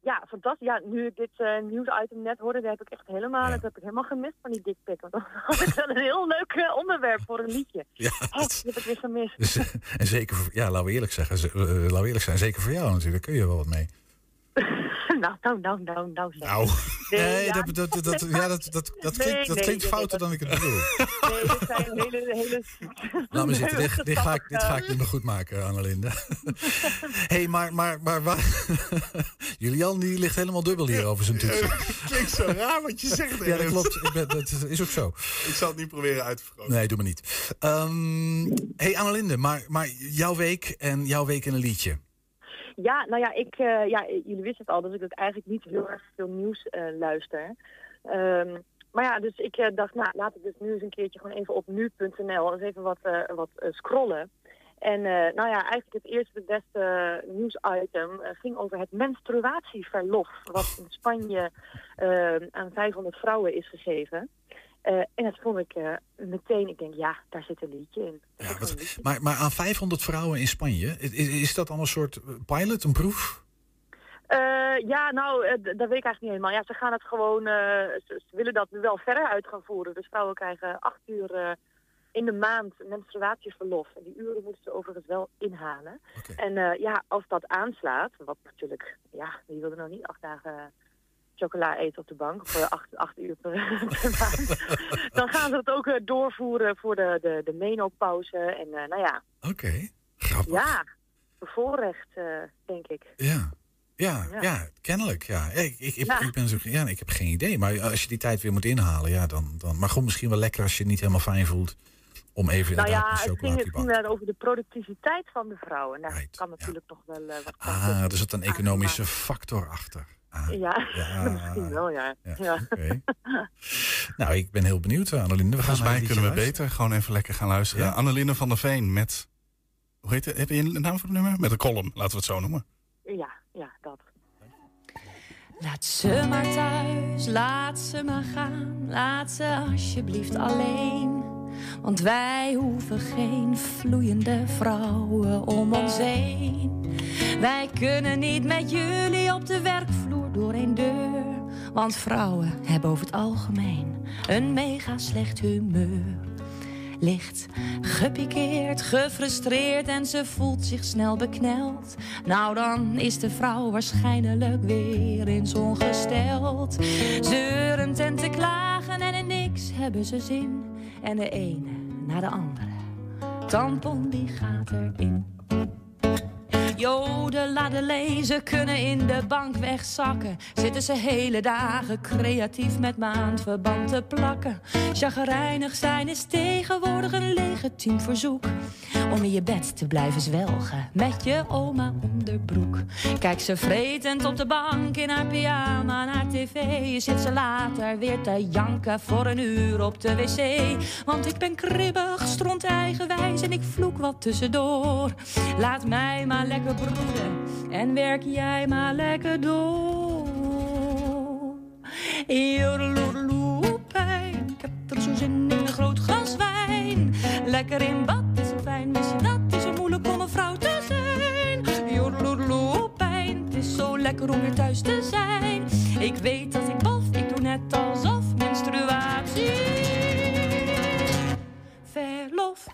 Ja, fantastisch. Ja, nu ik dit eh, nieuwsitem net hoorde, dat heb ik echt helemaal, dat heb ik helemaal gemist van die dikpik. Want dat ik wel een heel leuk eh, onderwerp voor een liedje. Ja, Oh, die heb ik weer gemist. Dus, eh, en zeker, voor, ja, laten we eerlijk zeggen, ze- laten we eerlijk zijn, zeker voor jou natuurlijk, daar kun je wel wat mee. nou, nou, nou, nou, nou. zeg. Nou, nee, ja. dat, dat, dat, ja, dat, dat, dat Nee, klinkt, dat nee, klinkt nee, fouter dat- dan ik het bedoel. Nee, dit zijn hele, hele... Laat me zitten, dit, dit, ga ik, dit ga ik niet meer goed maken, Annelinde. Hé, hey, maar, maar, maar waar... Julian die ligt helemaal dubbel hier over zijn toetsen. Klinkt zo raar wat je zegt. Ja, dat klopt. Ik ben, dat is ook zo. Ik zal het niet proberen uit te vergroten. Nee, doe maar niet. Ehm hey Annelinde, maar, maar jouw week en jouw week in een liedje. Ja, nou ja, ik, eh, ja, jullie wisten het al, dat ik eigenlijk niet heel erg veel nieuws eh, luister. Ehm, maar ja, dus ik eh, dacht, nou, laat ik dus nu eens een keertje gewoon even op nu.nl eens even wat, wat scrollen. En nou ja, eigenlijk het eerste, het beste nieuwsitem ging over het menstruatieverlof, wat in Spanje aan 500 vrouwen is gegeven. Eh, en dat vond ik eh, meteen, ik denk, ja, daar zit een liedje in. Ja, wat, maar, maar aan 500 vrouwen in Spanje, is, is dat dan een soort pilot, een proef? Eh, ja, nou, eh, dat weet ik eigenlijk niet helemaal. Ja, ze gaan het gewoon, eh, ze, ze willen dat wel verder uit gaan voeren. Dus vrouwen krijgen acht uur eh, in de maand menstruatieverlof. En die uren moeten ze overigens wel inhalen. En eh, ja, als dat aanslaat, wat natuurlijk, ja, wie wilde nou niet acht dagen chocola eten op de bank, eh, acht, acht uur per, per maand, dan gaan ze het ook eh, doorvoeren voor de, de, de menopauze. En eh, nou ja, Oké. ja, bevoorrecht, eh, denk ik. Ja. Ja, Ja. ja. kennelijk. Ja. Ik, ik, ik, Ja. ik ben zo, ja, ik heb geen idee. Maar als je die tijd weer moet inhalen, ja, dan, dan. Maar gewoon misschien wel lekker als je het niet helemaal fijn voelt. Om even Nou ja, het ging, het ging wel over de productiviteit van de vrouwen. Nou, dat kan natuurlijk nog wel eh, wat Ah, er zit een economische factor achter. Ah, Ja, ja. misschien wel, ja. ja. Nou, ik ben heel benieuwd, eh, Annelinde. We gaan Volgens mij kunnen we beter gewoon even lekker gaan luisteren. Ja. Annelinde van der Veen met hoe heet het? Heb je een naam voor het nummer? Met een column, laten we het zo noemen. Ja, ja, dat. Laat ze maar thuis, laat ze maar gaan. Laat ze alsjeblieft alleen. Want wij hoeven geen vloeiende vrouwen om ons heen. Wij kunnen niet met jullie op de werkvloer door een deur. Want vrouwen hebben over het algemeen een mega slecht humeur. Licht gepikeerd, gefrustreerd en ze voelt zich snel bekneld. Nou, dan is de vrouw waarschijnlijk weer in zo'n gesteld. Zeurend en te klagen en in niks hebben ze zin. En de ene na de andere tampon die gaat erin. Joden laten lezen, kunnen in de bank wegzakken. Zitten ze hele dagen creatief met maandverband te plakken. Chagrijnig zijn is tegenwoordig een legitiem verzoek. Om in je bed te blijven zwelgen met je oma onderbroek. Kijk ze vretend op de bank in haar pyjama naar tv. Zit ze later weer te janken voor een uur op de wc. Want ik ben kribbig, stront eigenwijs en ik vloek wat tussendoor. Laat mij maar lekker broeden en werk jij maar lekker door. Joedeloedeloe, pijn. Ik heb er zo zin in een groot glas wijn. Lekker in bad mis je dat? Is het moeilijk om een vrouw te zijn? Joedeloedeloe, pijn. Het is zo lekker om weer thuis te zijn. Ik weet dat ik bof, ik doe net alsof menstruatie. Verlof.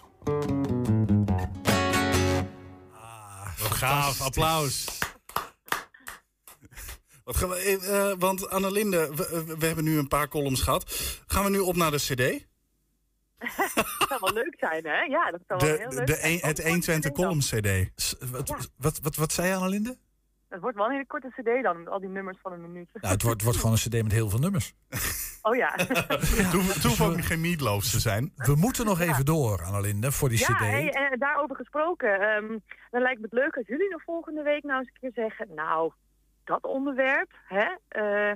Wat gaaf, applaus. Wat gaan we, eh, eh, want Annelinde, we, we- we hebben nu een paar columns gehad. Gaan we nu op naar de CD? Dat zou wel leuk zijn, hè? Ja, dat zou wel heel de, leuk de zijn. een- het 120 column CD. Wat, wat, wat, wat zei je, Annelinde? Het wordt wel een hele korte cd dan, met al die nummers van een minuut. Nou, het wordt, wordt gewoon een cd met heel veel nummers. Oh ja. Het hoeft het hoeft ook geen meatloafs te zijn. We moeten nog even door, Annelinde, voor die ja, cd. hey, en daarover gesproken. ehm, dan lijkt me het leuk als jullie nog volgende week nou eens een keer zeggen... Nou, dat onderwerp, hè? eh,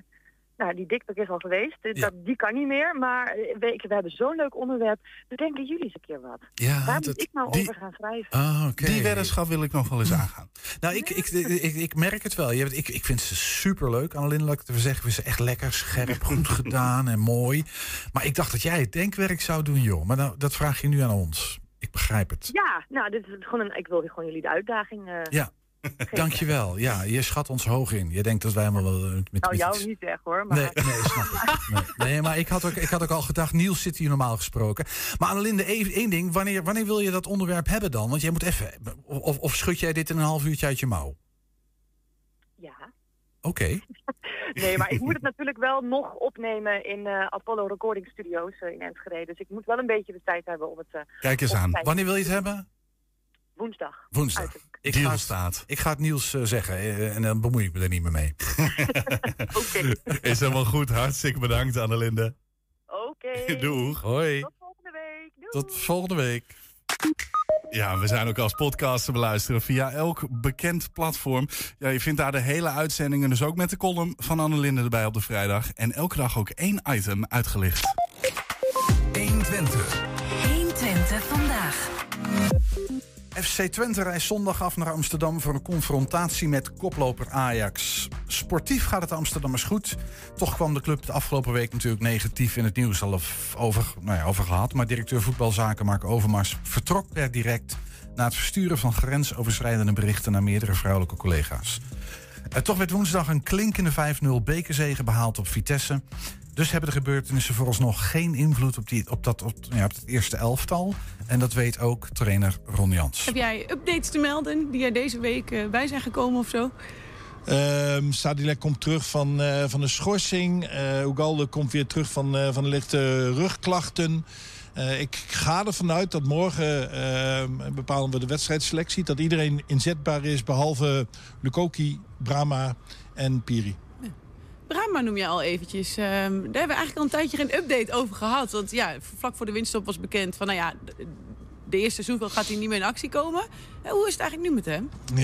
nou, die dikpik is al geweest. eh, Dat, die kan niet meer. Maar eh, we, we hebben zo'n leuk onderwerp. Bedenken jullie eens een keer wat. Ja, Daar dat- moet ik nou die- over gaan schrijven. Ah. Die weddenschap wil ik nog wel eens aangaan. Nou, ik, ik, ik, ik merk het wel. Je hebt, ik, ik vind ze super leuk. Annelien, laat ik het zeggen. We zijn echt lekker scherp, goed gedaan en mooi. Maar ik dacht dat jij het denkwerk zou doen, joh. Maar nou, dat vraag je nu aan ons. Ik begrijp het. Ja, nou, dit is gewoon een, ik wil gewoon jullie de uitdaging eh Ja, dankjewel. Ja, je schat ons hoog in. Je denkt dat wij allemaal wel eh, met, met Nou, jou niet echt hoor. Maar... Nee, nee, snap ik. Nee, nee, maar ik had, ook, ik had ook al gedacht, Niels zit hier normaal gesproken. Maar Annelinde, één één ding. Wanneer, wanneer wil je dat onderwerp hebben dan? Want jij moet even... Of, of schud jij dit in een half uurtje uit je mouw? Ja. Oké. Nee, maar ik moet het natuurlijk wel nog opnemen in eh, Apollo Recording Studios eh, in Enschede. Dus ik moet wel een beetje de tijd hebben om het eh, Kijk eens aan. Wanneer wil je het hebben? Woensdag. Woensdag. Ik ga, het, ik ga het Niels eh, zeggen eh, en dan bemoei ik me er niet meer mee. Is helemaal goed. Hartstikke bedankt, Annelinde. Oké. Doeg. Hoi. Tot volgende week. Doei. Tot volgende week. Ja, we zijn ook als podcast te beluisteren via elk bekend platform. Ja, je vindt daar de hele uitzendingen, dus ook met de column van Annelinde erbij op de vrijdag. En elke dag ook één item uitgelicht. 120. 120 vandaag. FC Twente reist zondag af naar Amsterdam voor een confrontatie met koploper Ajax. Sportief gaat het Amsterdammers goed. Toch kwam de club de afgelopen week natuurlijk negatief in het nieuws al over, nou ja, over gehad. Maar directeur voetbalzaken Mark Overmars vertrok per direct na het versturen van grensoverschrijdende berichten naar meerdere vrouwelijke collega's. Toch werd woensdag een klinkende 5-0 bekerzege behaald op Vitesse. Dus hebben de gebeurtenissen vooralsnog geen invloed op, die, op, dat, op, ja, op het eerste elftal. En dat weet ook trainer Ron Jans. Heb jij updates te melden die er deze week eh, bij zijn gekomen of zo? Ehm Sadilek komt terug van, eh, van de schorsing. Eh Ugalde komt weer terug van, eh, van de lichte rugklachten. Eh, ik ga ervan uit dat morgen eh, bepalen we de wedstrijdselectie. Dat iedereen inzetbaar is, behalve Lukoki, Brahma en Piri. Brahma noem je al eventjes. Ehm, daar hebben we eigenlijk al een tijdje geen update over gehad. Want ja, vlak voor de winststop was bekend van... nou ja, de eerste seizoen gaat hij niet meer in actie komen. Hoe is het eigenlijk nu met hem?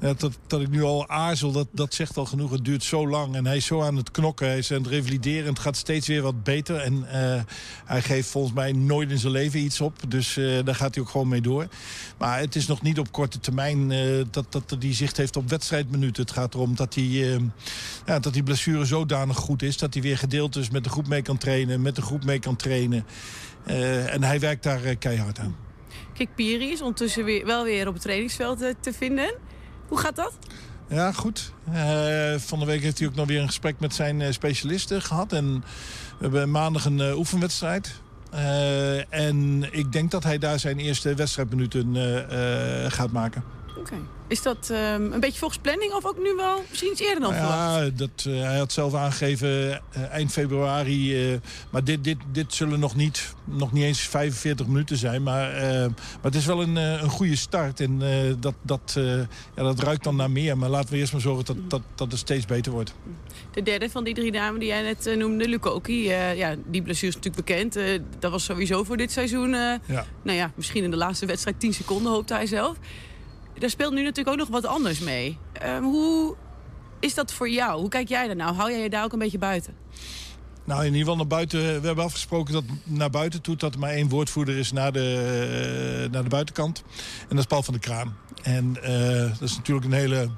Ja, dat, dat ik nu al aarzel, dat, dat zegt al genoeg. Het duurt zo lang en hij is zo aan het knokken. Hij is aan het revalideren. Het gaat steeds weer wat beter. En eh, hij geeft volgens mij nooit in zijn leven iets op. Dus eh, daar gaat hij ook gewoon mee door. Maar het is nog niet op korte termijn eh, dat, dat hij zicht heeft op wedstrijdminuten. Het gaat erom dat hij, ja, dat die blessure zodanig goed is... dat hij weer gedeeld is met de groep mee kan trainen. Met de groep mee kan trainen. Eh, en hij werkt daar eh, keihard aan. Kik Piri is ondertussen weer, wel weer op het trainingsveld eh, te vinden. Hoe gaat dat? Ja, goed. Eh, van de week heeft hij ook nog weer een gesprek met zijn specialisten gehad. En we hebben maandag een oefenwedstrijd. En ik denk dat hij daar zijn eerste wedstrijdminuten gaat maken. Oké. Is dat ehm, een beetje volgens planning of ook nu wel misschien iets eerder dan verwacht? Ja, dat, eh, hij had zelf aangegeven eh, eind februari. eh, maar dit, dit, dit zullen nog niet, nog niet eens 45 minuten zijn. Maar, maar het is wel een, een goede start. En dat, dat, ja, dat ruikt dan naar meer. Maar laten we eerst maar zorgen dat, dat, dat het steeds beter wordt. De derde van die drie dames die jij net noemde, Lukoki. ja, die blessure is natuurlijk bekend. Dat was sowieso voor dit seizoen. Ja. Nou ja, misschien in de laatste wedstrijd 10 seconden, hoopte hij zelf. Daar speelt nu natuurlijk ook nog wat anders mee. Ehm, hoe is dat voor jou? Hoe kijk jij daar nou? Hou jij je daar ook een beetje buiten? Nou, in ieder geval naar buiten. We hebben afgesproken dat naar buiten toe dat maar één woordvoerder is naar de, eh, naar de buitenkant. En dat is Paul van der Kraan. En eh, dat is natuurlijk een hele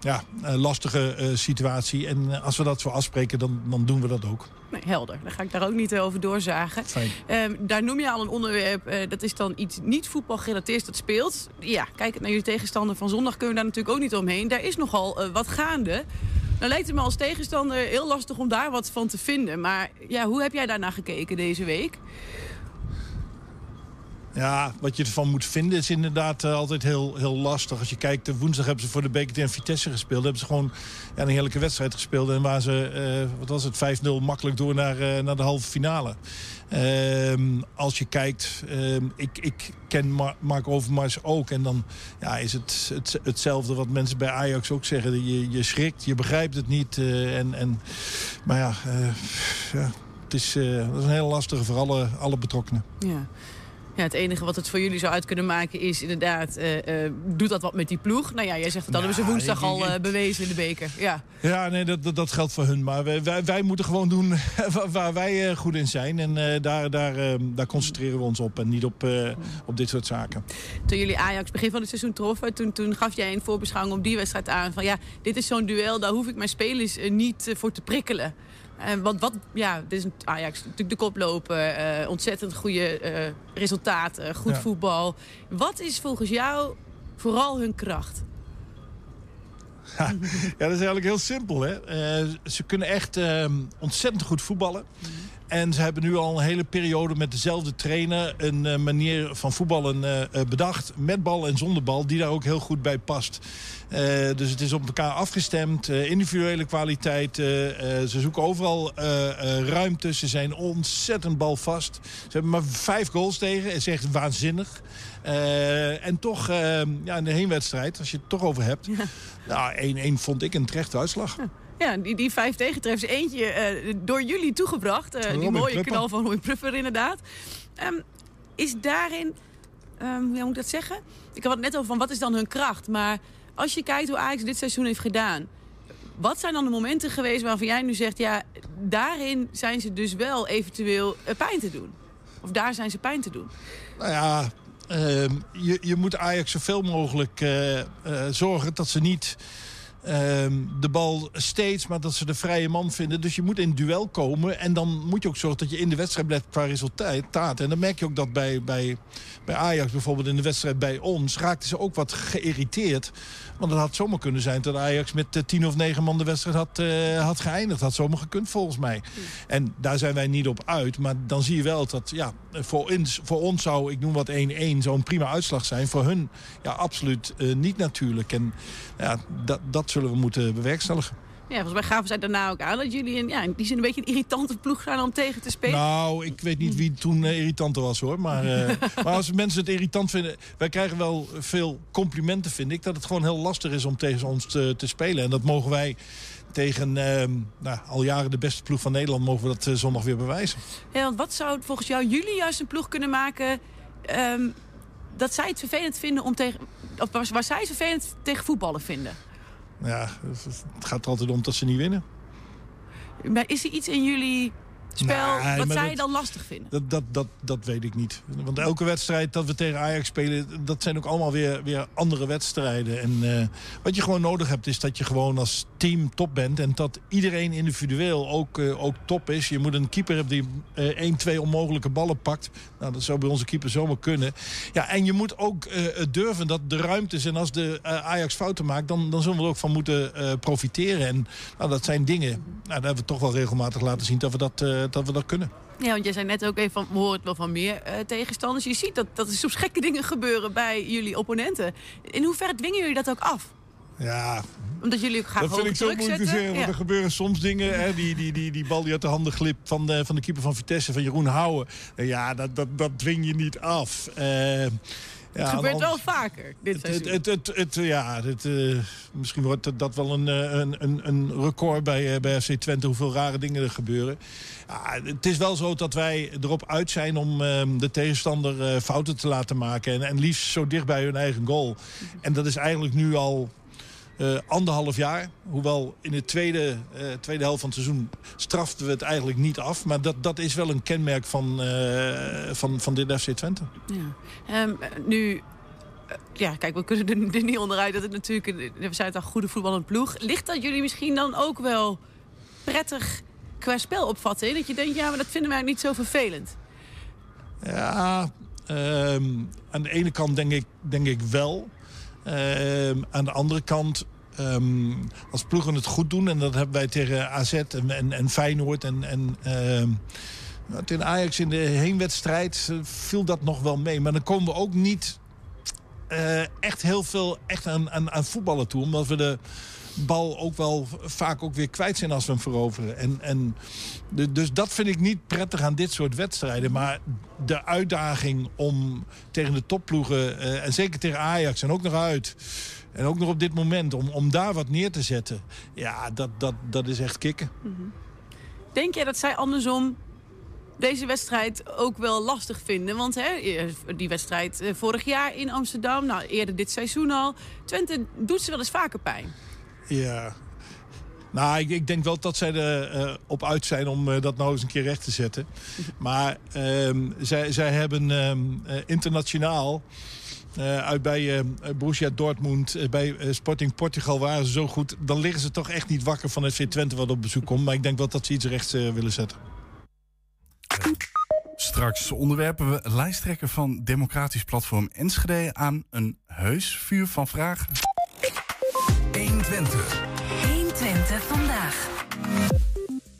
ja, eh, lastige eh, situatie. En als we dat zo afspreken, dan, dan doen we dat ook. Nee, helder. Daar ga ik daar ook niet over doorzagen. Ehm, daar noem je al een onderwerp. dat is dan iets niet voetbalgerelateerd dat speelt. Ja, kijk naar jullie tegenstander van zondag kunnen we daar natuurlijk ook niet omheen. Daar is nogal wat gaande. Nou lijkt het me als tegenstander heel lastig om daar wat van te vinden. Maar ja, hoe heb jij daarnaar gekeken deze week? Ja, wat je ervan moet vinden is inderdaad eh, altijd heel, heel lastig. Als je kijkt, eh, woensdag hebben ze voor de beker tegen Vitesse gespeeld. hebben ze gewoon een heerlijke wedstrijd gespeeld. En waar ze, eh, wat was het, 5-0 makkelijk door naar, naar de halve finale. Ehm, als je kijkt, ehm, ik, ik ken Mar Mark Overmars ook. En dan ja, is het, het hetzelfde wat mensen bij Ajax ook zeggen. Je, je schrikt, je begrijpt het niet. en, en, maar ja, ja het is, dat is een hele lastige voor alle, alle betrokkenen. Ja. Ja, het enige wat het voor jullie zou uit kunnen maken is inderdaad... eh, eh, doet dat wat met die ploeg? Nou ja, jij zegt dat hadden we ze woensdag al eh, bewezen in de beker. Ja. Ja, nee, dat, dat, dat geldt voor hun. Maar wij, wij, wij moeten gewoon doen waar- wij goed in zijn. En daar, daar, eh, daar concentreren we ons op. En niet op, op dit soort zaken. Toen jullie Ajax begin van het seizoen troffen... Toen, toen gaf jij in voorbeschouwing op die wedstrijd aan... van ja, dit is zo'n duel, daar hoef ik mijn spelers niet voor te prikkelen. En want wat, ja, dit is Ajax natuurlijk de koploper, eh ontzettend goede eh, resultaten, goed Ja. voetbal. Wat is volgens jou vooral hun kracht? Ja, dat is eigenlijk heel simpel. Hè? Eh, ze kunnen echt eh, ontzettend goed voetballen. En ze hebben nu al een hele periode met dezelfde trainer... een eh, manier van voetballen eh, eh, bedacht. Met bal en zonder bal. Die daar ook heel goed bij past. Dus het is op elkaar afgestemd. individuele kwaliteit. ze zoeken overal ruimte. Ze zijn ontzettend balvast. Ze hebben maar vijf goals tegen. Het is echt waanzinnig. En toch, ja, in de heenwedstrijd, als je het toch over hebt... Nou, 1-1 vond ik een terechte uitslag. Ja, die, die vijf tegentreffers. Eentje eh, door jullie toegebracht. eh, die mooie Prupper. knal van Roy Pruffer inderdaad. Ehm, is daarin, ehm, hoe moet ik dat zeggen? Ik had het net over van wat is dan hun kracht. Maar als je kijkt hoe Ajax dit seizoen heeft gedaan. Wat zijn dan de momenten geweest waarvan jij nu zegt... ja, daarin zijn ze dus wel eventueel eh, pijn te doen? Of daar zijn ze pijn te doen? Nou ja, ehm, je, je moet Ajax zoveel mogelijk zorgen dat ze niet ehm, de bal steeds, maar dat ze de vrije man vinden. Dus je moet in duel komen en dan moet je ook zorgen dat je in de wedstrijd blijft qua resultaat. En dan merk je ook dat bij, bij, bij Ajax bijvoorbeeld in de wedstrijd bij ons raakten ze ook wat geïrriteerd. Want het had zomaar kunnen zijn dat Ajax met eh, tien of negen man de wedstrijd had, eh, had geëindigd. Had zomaar gekund volgens mij. En daar zijn wij niet op uit. Maar dan zie je wel dat ja, voor, ons, voor ons zou, ik noem wat 1-1, zo'n prima uitslag zijn. Voor hun ja, absoluut eh, niet natuurlijk. En ja, dat, dat zullen we moeten bewerkstelligen. Ja, volgens mij gaven zij daarna ook aan dat jullie in, ja, in die zin een beetje een irritante ploeg zijn om tegen te spelen. Nou, ik weet niet wie toen eh, irritanter was hoor. Maar, eh, maar als mensen het irritant vinden... Wij krijgen wel veel complimenten, vind ik. Dat het gewoon heel lastig is om tegen ons te, te spelen. En dat mogen wij tegen eh, nou, al jaren de beste ploeg van Nederland... mogen we dat eh, zondag weer bewijzen. Ja, want wat zou volgens jou jullie juist een ploeg kunnen maken ehm, dat zij het vervelend vinden om tegen... Of waar, waar zij het vervelend tegen voetballen vinden. Ja, het gaat er altijd om dat ze niet winnen. Maar is er iets in jullie spel Nee, wat zij dat- dan lastig vinden? Dat, dat, dat, dat weet ik niet. Want elke wedstrijd dat we tegen Ajax spelen... dat zijn ook allemaal weer, weer andere wedstrijden. En eh, wat je gewoon nodig hebt is dat je gewoon als team top bent... en dat iedereen individueel ook, eh, ook top is. Je moet een keeper hebben die eh 1, 2 onmogelijke ballen pakt. Nou, dat zou bij onze keeper zomaar kunnen. Ja, en je moet ook durven dat de ruimtes... en als de Ajax fouten maakt, dan, dan zullen we er ook van moeten profiteren. En nou, dat zijn dingen... Nou, daar hebben we toch wel regelmatig laten zien dat we dat, dat, we dat kunnen. Ja, want jij zei net ook even van, we horen het wel van meer eh, tegenstanders. Je ziet dat, dat er soms gekke dingen gebeuren bij jullie opponenten. In hoeverre dwingen jullie dat ook af? Ja, Omdat jullie ook graag dat vind ik zo moeilijk te zetten? zeggen. Want Ja. er gebeuren soms dingen. Hè, die, die, die, die bal die uit de handen glipt van de, van de keeper van Vitesse, van Jeroen Houwen. Eh, Ja, dat, dat, dat dwing je niet af. Eh, ja, Het gebeurt wel vaker dit het, seizoen. het, het, ja, eh, misschien wordt dat- wel een, eh, een, een, een record bij, eh, bij FC Twente, hoeveel rare dingen er gebeuren. Ja, het is wel zo dat wij erop uit zijn om eh, de tegenstander fouten te laten maken. En, en liefst zo dicht bij hun eigen goal. En dat is eigenlijk nu al eh, anderhalf jaar. Hoewel in de tweede, eh, tweede helft van het seizoen straften we het eigenlijk niet af. Maar dat, dat is wel een kenmerk van, eh, van, van dit FC Twente. Ja. Ehm, nu, ja, kijk, we kunnen er, niet onderuit dat het natuurlijk... We zijn het al goede voetballende ploeg. Ligt dat jullie misschien dan ook wel prettig qua spel opvatten? Dat je denkt, ja, maar dat vinden wij niet zo vervelend. Ja, ehm, aan de ene kant denk ik, denk ik wel. Ehm, aan de andere kant, ehm, als ploegen het goed doen... en dat hebben wij tegen AZ en, en, en Feyenoord en... en nou, tegen Ajax in de heenwedstrijd eh, viel dat nog wel mee. Maar dan komen we ook niet eh, echt heel veel echt aan, aan, aan voetballen toe. Omdat we de bal ook wel vaak ook weer kwijt zijn als we hem veroveren. En, en dus dat vind ik niet prettig aan dit soort wedstrijden. Maar de uitdaging om tegen de topploegen, eh, en zeker tegen Ajax en ook nog uit... en ook nog op dit moment, om, om daar wat neer te zetten... ja, dat, dat, dat is echt kicken. Denk jij dat zij andersom deze wedstrijd ook wel lastig vinden? Want hè, die wedstrijd eh, vorig jaar in Amsterdam, nou eerder dit seizoen al. Twente doet ze wel eens vaker pijn. Ja. Nou, ik, ik denk wel dat zij er eh, op uit zijn om eh, dat nou eens een keer recht te zetten. Maar ehm, zij, zij hebben ehm, eh, internationaal... eh, uit bij eh, Borussia Dortmund, bij eh, Sporting Portugal waren ze zo goed. Dan liggen ze toch echt niet wakker van FC Twente wat op bezoek komt. Maar ik denk wel dat ze iets rechts willen zetten. Straks onderwerpen we lijsttrekker van Democratisch Platform Enschede aan een heus vuur van vragen. 120. 120 vandaag.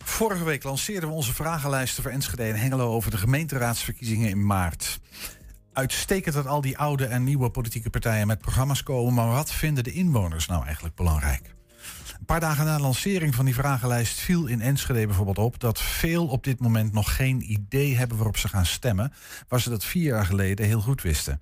Vorige week lanceerden we onze vragenlijsten voor Enschede en Hengelo over de gemeenteraadsverkiezingen in maart. Uitstekend dat al die oude en nieuwe politieke partijen met programma's komen, maar wat vinden de inwoners nou eigenlijk belangrijk? Een paar dagen na de lancering van die vragenlijst viel in Enschede bijvoorbeeld op dat veel op dit moment nog geen idee hebben waarop ze gaan stemmen, waar ze dat vier jaar geleden heel goed wisten.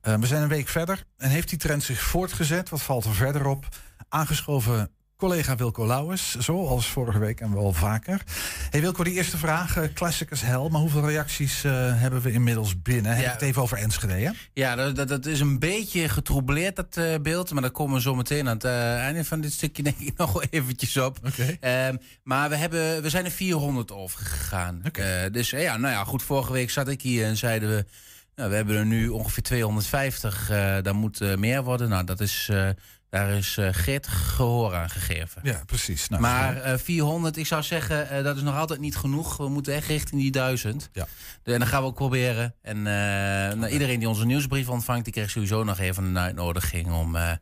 Eh, we zijn een week verder en heeft die trend zich voortgezet? Wat valt er verder op? Aangeschoven collega Wilco Lauwers, zoals vorige week en wel vaker. Hey Wilco, die eerste vraag, eh, classicus hell, maar hoeveel reacties eh, hebben we inmiddels binnen? Heb Ja. ik het even over Enschede, hè? Ja, dat, dat, dat is een beetje getroubleerd, dat eh, beeld. Maar daar komen we zo meteen aan het einde van dit stukje denk ik nog wel eventjes op. Ehm, maar we, hebben, we zijn er 400 overgegaan. Eh, dus eh, ja, nou ja, goed, vorige week zat ik hier en zeiden we... Nou, we hebben er nu ongeveer 250, eh daar moet meer worden. Nou, dat is, daar is eh Geert gehoor aan gegeven. Ja, precies. Nou, maar eh, 400, ik zou zeggen, eh, dat is nog altijd niet genoeg. We moeten echt richting die 1000. Ja. En dat gaan we ook proberen. En eh, nou, iedereen die onze nieuwsbrief ontvangt, die krijgt sowieso nog even een uitnodiging om eh,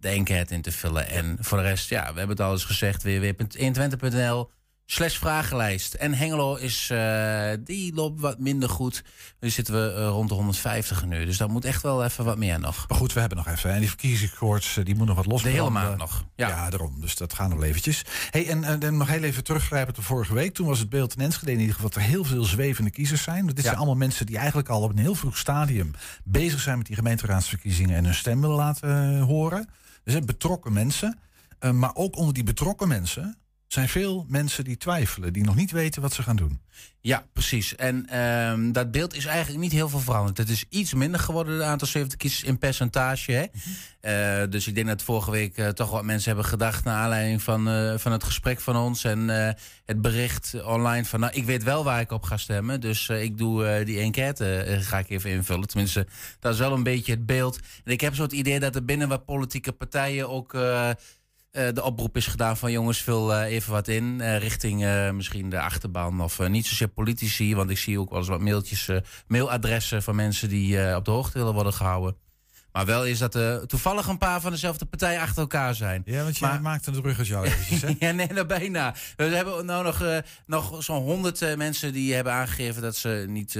de enquête in te vullen. En voor de rest, ja, we hebben het al eens gezegd, www.120.nl slash vragenlijst. En Hengelo is, eh, die loopt wat minder goed. Nu zitten we eh, rond de 150 nu. Dus daar moet echt wel even wat meer nog. Maar goed, we hebben nog even. En die verkiezingskoorts, eh, die moet nog wat los. De hele maand nog. Ja. daarom. Dus dat gaat nog eventjes. Hey, en, dan nog heel even teruggrijpen tot vorige week. Toen was het beeld in Enschede in ieder geval dat er heel veel zwevende kiezers zijn. Dit zijn allemaal mensen die eigenlijk al op een heel vroeg stadium bezig zijn met die gemeenteraadsverkiezingen en hun stem willen laten eh, horen. Dus betrokken mensen. Maar ook onder die betrokken mensen zijn veel mensen die twijfelen, die nog niet weten wat ze gaan doen. Ja, precies. En ehm, dat beeld is eigenlijk niet heel veel veranderd. Het is iets minder geworden, het aantal 70 kiezers in percentage. Hè? Eh, dus ik denk dat vorige week eh, toch wat mensen hebben gedacht... naar aanleiding van, eh, van het gesprek van ons en het bericht online... van nou, ik weet wel waar ik op ga stemmen. Dus ik doe die enquête, ga ik even invullen. Tenminste, dat is wel een beetje het beeld. En ik heb zo het idee dat er binnen wat politieke partijen ook... eh, de oproep is gedaan van jongens, vul eh, even wat in. eh, richting misschien de achterban of niet zozeer politici. Want ik zie ook wel eens wat mailtjes, mailadressen van mensen die op de hoogte willen worden gehouden. Maar wel is dat er toevallig een paar van dezelfde partij achter elkaar zijn. Ja, want jij maakt een bruggetje al eventjes, hè? ja, nee, nou bijna. We hebben nou nog, nog zo'n honderd mensen die hebben aangegeven dat ze niet,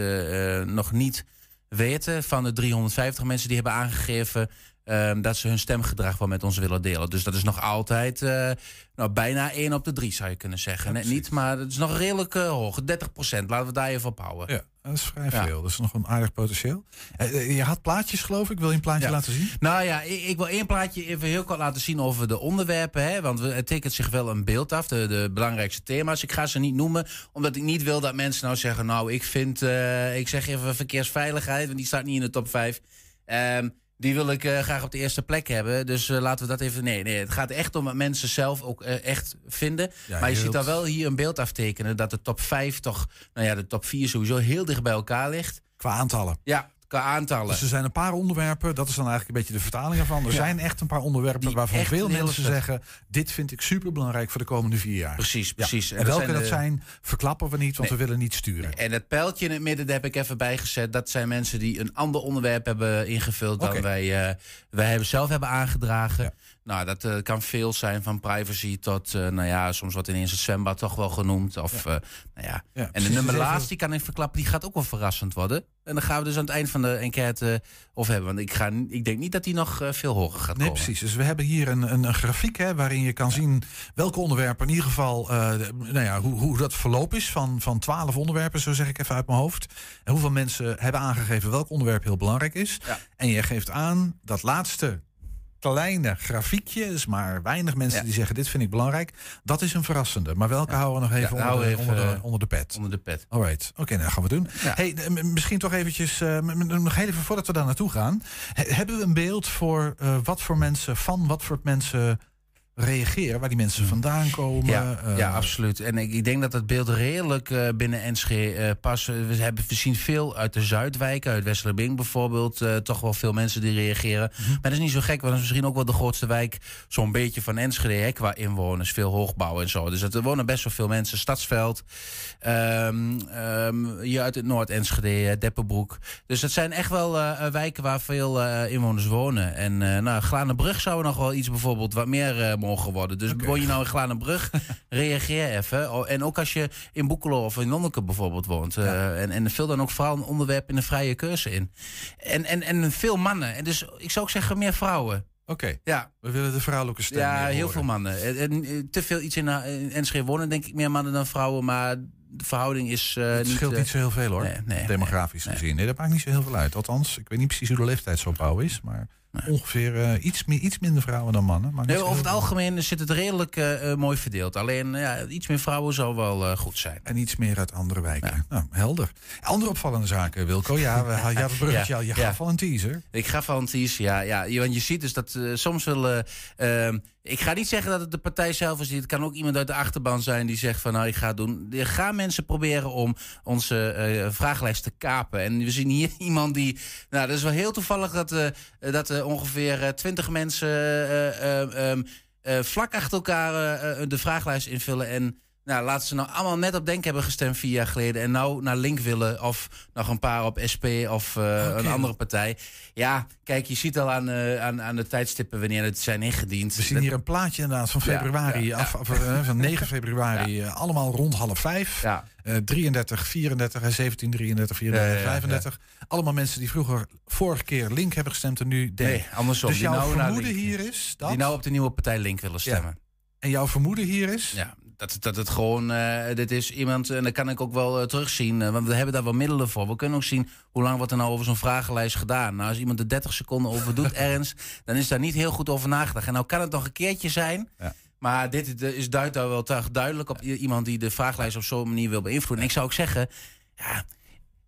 nog niet weten. Van de 350 mensen die hebben aangegeven ehm, dat ze hun stemgedrag wel met ons willen delen. Dus dat is nog altijd eh, nou, bijna 1 op de 3 zou je kunnen zeggen. Net niet, maar het is nog redelijk eh, hoog. 30 procent. Laten we daar even op houden. Ja, dat is vrij Ja. veel. Dat is nog een aardig potentieel. Eh, je had plaatjes, geloof ik. Wil je een plaatje Ja. laten zien? Nou ja, ik, ik wil één plaatje even heel kort laten zien over de onderwerpen. Hè, want we, het tekent zich wel een beeld af, de, de belangrijkste thema's. Ik ga ze niet noemen, omdat ik niet wil dat mensen nou zeggen... nou, ik vind, ik zeg even verkeersveiligheid, want die staat niet in de top 5. Ehm, die wil ik eh, graag op de eerste plek hebben. Dus eh, laten we dat even... Nee, nee, het gaat echt om wat mensen zelf ook eh, echt vinden. Ja, maar je ziet daar wel hier een beeld aftekenen... dat de top 5 toch, nou ja, de top 4 sowieso heel dicht bij elkaar ligt. Qua aantallen. Ja, qua aantallen. Dus er zijn een paar onderwerpen, dat is dan eigenlijk een beetje de vertaling ervan. Er Ja. zijn echt een paar onderwerpen waarvan veel mensen zeggen: dit vind ik superbelangrijk voor de komende vier jaar. Precies, Ja. precies. En, dat welke zijn dat de- zijn, verklappen we niet, want Nee. we willen niet sturen. En het pijltje in het midden, daar heb ik even bijgezet. Dat zijn mensen die een ander onderwerp hebben ingevuld dan wij, eh, wij hebben zelf hebben aangedragen. Nou, dat eh, kan veel zijn van privacy tot, eh, nou ja, soms wordt ineens het zwembad toch wel genoemd. Of, eh, nou ja. Ja, en de nummer even- laatst, die kan ik verklappen, die gaat ook wel verrassend worden. En dan gaan we dus aan het eind van de enquête of hebben. Want ik, ga, ik denk niet dat die nog veel hoger gaat Nee, komen. precies. Dus we hebben hier een, een, een grafiek hè, waarin je kan zien welke onderwerpen in ieder geval, de- nou ja, hoe, hoe dat verloop is van, van 12 onderwerpen, zo zeg ik even uit mijn hoofd. En hoeveel mensen hebben aangegeven welk onderwerp heel belangrijk is. En je geeft aan dat laatste kleine grafiekje, dus maar weinig mensen Ja. die zeggen dit vind ik belangrijk, dat is een verrassende. Maar welke houden we nog even, Ja, onder, even, onder, de, onder de pet? Onder de pet. Alright, oké, nou gaan we doen. Hey, misschien toch eventjes, m- nog heel even voordat we daar naartoe gaan. He- hebben we een beeld voor eh, wat voor mensen, van wat voor mensen reageren, waar die mensen vandaan komen? Ja, eh, ja, absoluut. En ik, ik denk dat het beeld redelijk eh, binnen NSG eh past. We, hebben, we zien veel uit de Zuidwijken, uit Westerlerbing bijvoorbeeld. toch wel veel mensen die reageren. Mhm. Maar dat is niet zo gek, want het is misschien ook wel de grootste wijk... zo'n beetje van Enschede, hè, qua inwoners. Veel hoogbouw en zo. Dus er wonen best wel veel mensen. Stadsveld, ehm, hier uit het Noord-Enschede, Deppenbroek. Dus het zijn echt wel wijken waar veel inwoners wonen. En nou, Glanenbrug zou nog wel iets bijvoorbeeld wat meer eh. Dus woon je nou in Glanenbrug, reageer even. Oh, En ook als je in Boekelo of in Lonneke bijvoorbeeld woont. eh, en, en vul dan ook vooral een onderwerp in de vrije keuze in. En, en, en veel mannen. En dus ik zou ook zeggen meer vrouwen. Oké, Ja. we willen de vrouwelijke stem Ja, heel veel mannen. En, en, eh, te veel iets in, uh, in Enschede wonen, denk ik, meer mannen dan vrouwen. Maar de verhouding is eh, Het niet... scheelt eh, niet zo heel veel hoor, nee, nee, demografisch gezien. Nee, dat maakt niet zo heel veel uit. Althans, ik weet niet precies hoe de leeftijdsopbouw is, maar ongeveer eh, iets, meer, iets minder vrouwen dan mannen. Maar Nee, over het algemeen zit het redelijk eh, eh, mooi verdeeld. Alleen ja, iets meer vrouwen zou wel goed zijn. En iets meer uit andere wijken. Nou, helder. Andere opvallende zaken, Wilco. Ja, we, ja bruggetje al. Je gaf al een teaser. Ik ga van teaser, ja, ja. Want je ziet dus dat soms willen. ehm, ik ga niet zeggen dat het de partij zelf is. Het kan ook iemand uit de achterban zijn die zegt van nou ik ga het doen. Gaan mensen proberen om onze vragenlijst te kapen. En we zien hier iemand die. Nou, dat is wel heel toevallig dat, eh, er ongeveer eh, twintig mensen eh, eh, ehm, eh, vlak achter elkaar eh, eh, de vragenlijst invullen. En nou, laten ze nou allemaal net op Denk hebben gestemd vier jaar geleden. En nou naar Link willen. Of nog een paar op SP of eh, een andere partij. Ja, kijk, je ziet al aan, eh, aan, aan de tijdstippen wanneer het zijn ingediend. We zien hier een plaatje inderdaad van Ja, februari, ja, af, af, eh, van 9 februari, allemaal rond half vijf. Ja. Eh, 33, 34 en 17, 33, 34, Ja, ja, ja, 35. Allemaal mensen die vroeger vorige keer Link hebben gestemd en nu Denk. Nee, andersom. Dus Die jouw nou vermoeden hier is dat... Die nou op de nieuwe partij Link willen stemmen. En jouw vermoeden hier is... Dat, dat het gewoon, eh, dit is iemand, en dat kan ik ook wel eh, terugzien, eh, want we hebben daar wel middelen voor. We kunnen ook zien hoe lang wordt er nou over zo'n vragenlijst gedaan. Nou, als iemand er 30 seconden over doet ergens, dan is daar niet heel goed over nagedacht. En nou kan het nog een keertje zijn, Maar dit is duidt daar wel duidelijk op iemand die de vraaglijst op zo'n manier wil beïnvloeden. En ik zou ook zeggen, ja,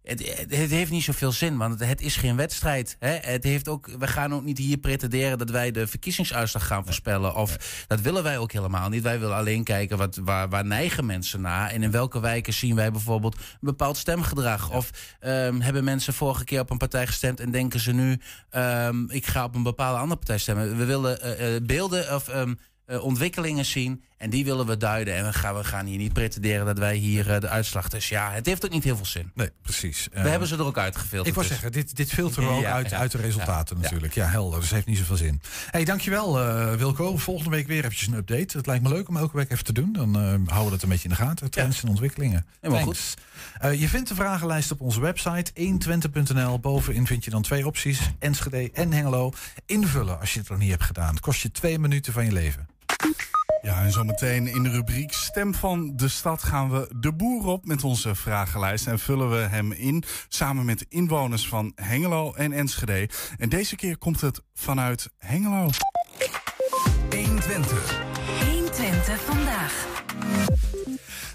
het, het, het heeft niet zoveel zin, want het, het is geen wedstrijd. Hè? Het heeft ook, we gaan ook niet hier pretenderen dat wij de verkiezingsuitslag gaan voorspellen. Of dat willen wij ook helemaal niet. Wij willen alleen kijken wat, waar, waar neigen mensen naar. En in welke wijken zien wij bijvoorbeeld een bepaald stemgedrag. Of ehm, hebben mensen vorige keer op een partij gestemd en denken ze nu, ehm, ik ga op een bepaalde andere partij stemmen. We willen eh, eh, beelden of ehm, eh, ontwikkelingen zien. En die willen we duiden. En we gaan, we gaan hier niet pretenderen dat wij hier eh, de uitslag. Dus ja, het heeft ook niet heel veel zin. Nee, precies. We hebben ze er ook uitgefilterd. Ik wou dus. zeggen, dit, dit filteren we ook Ja, uit, ja. uit de resultaten Ja, natuurlijk. Ja, helder. Dus het heeft niet zoveel zin. hey, dankjewel eh, Wilco. Volgende week weer eventjes een update. Het lijkt me leuk om elke week even te doen. Dan eh, houden we dat een beetje in de gaten. Trends en ontwikkelingen. Helemaal. Eh, je vindt de vragenlijst op onze website 120.nl. Bovenin vind je dan twee opties. Enschede en Hengelo. Invullen als je het nog niet hebt gedaan. Het kost je twee minuten van je leven. Ja, en zometeen in de rubriek Stem van de Stad gaan we de boer op met onze vragenlijst. En vullen we hem in samen met inwoners van Hengelo en Enschede. En deze keer komt het vanuit Hengelo. 120. 120 vandaag.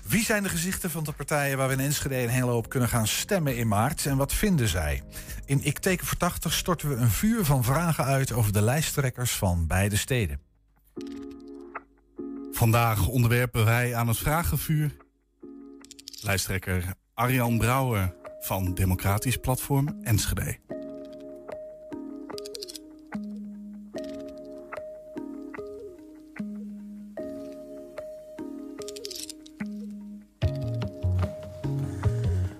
Wie zijn de gezichten van de partijen waar we in Enschede en Hengelo op kunnen gaan stemmen in maart? En wat vinden zij? In Ik Teken voor 80 storten we een vuur van vragen uit over de lijsttrekkers van beide steden. Vandaag onderwerpen wij aan het vragenvuur lijsttrekker Arjan Brouwer van Democratisch Platform Enschede.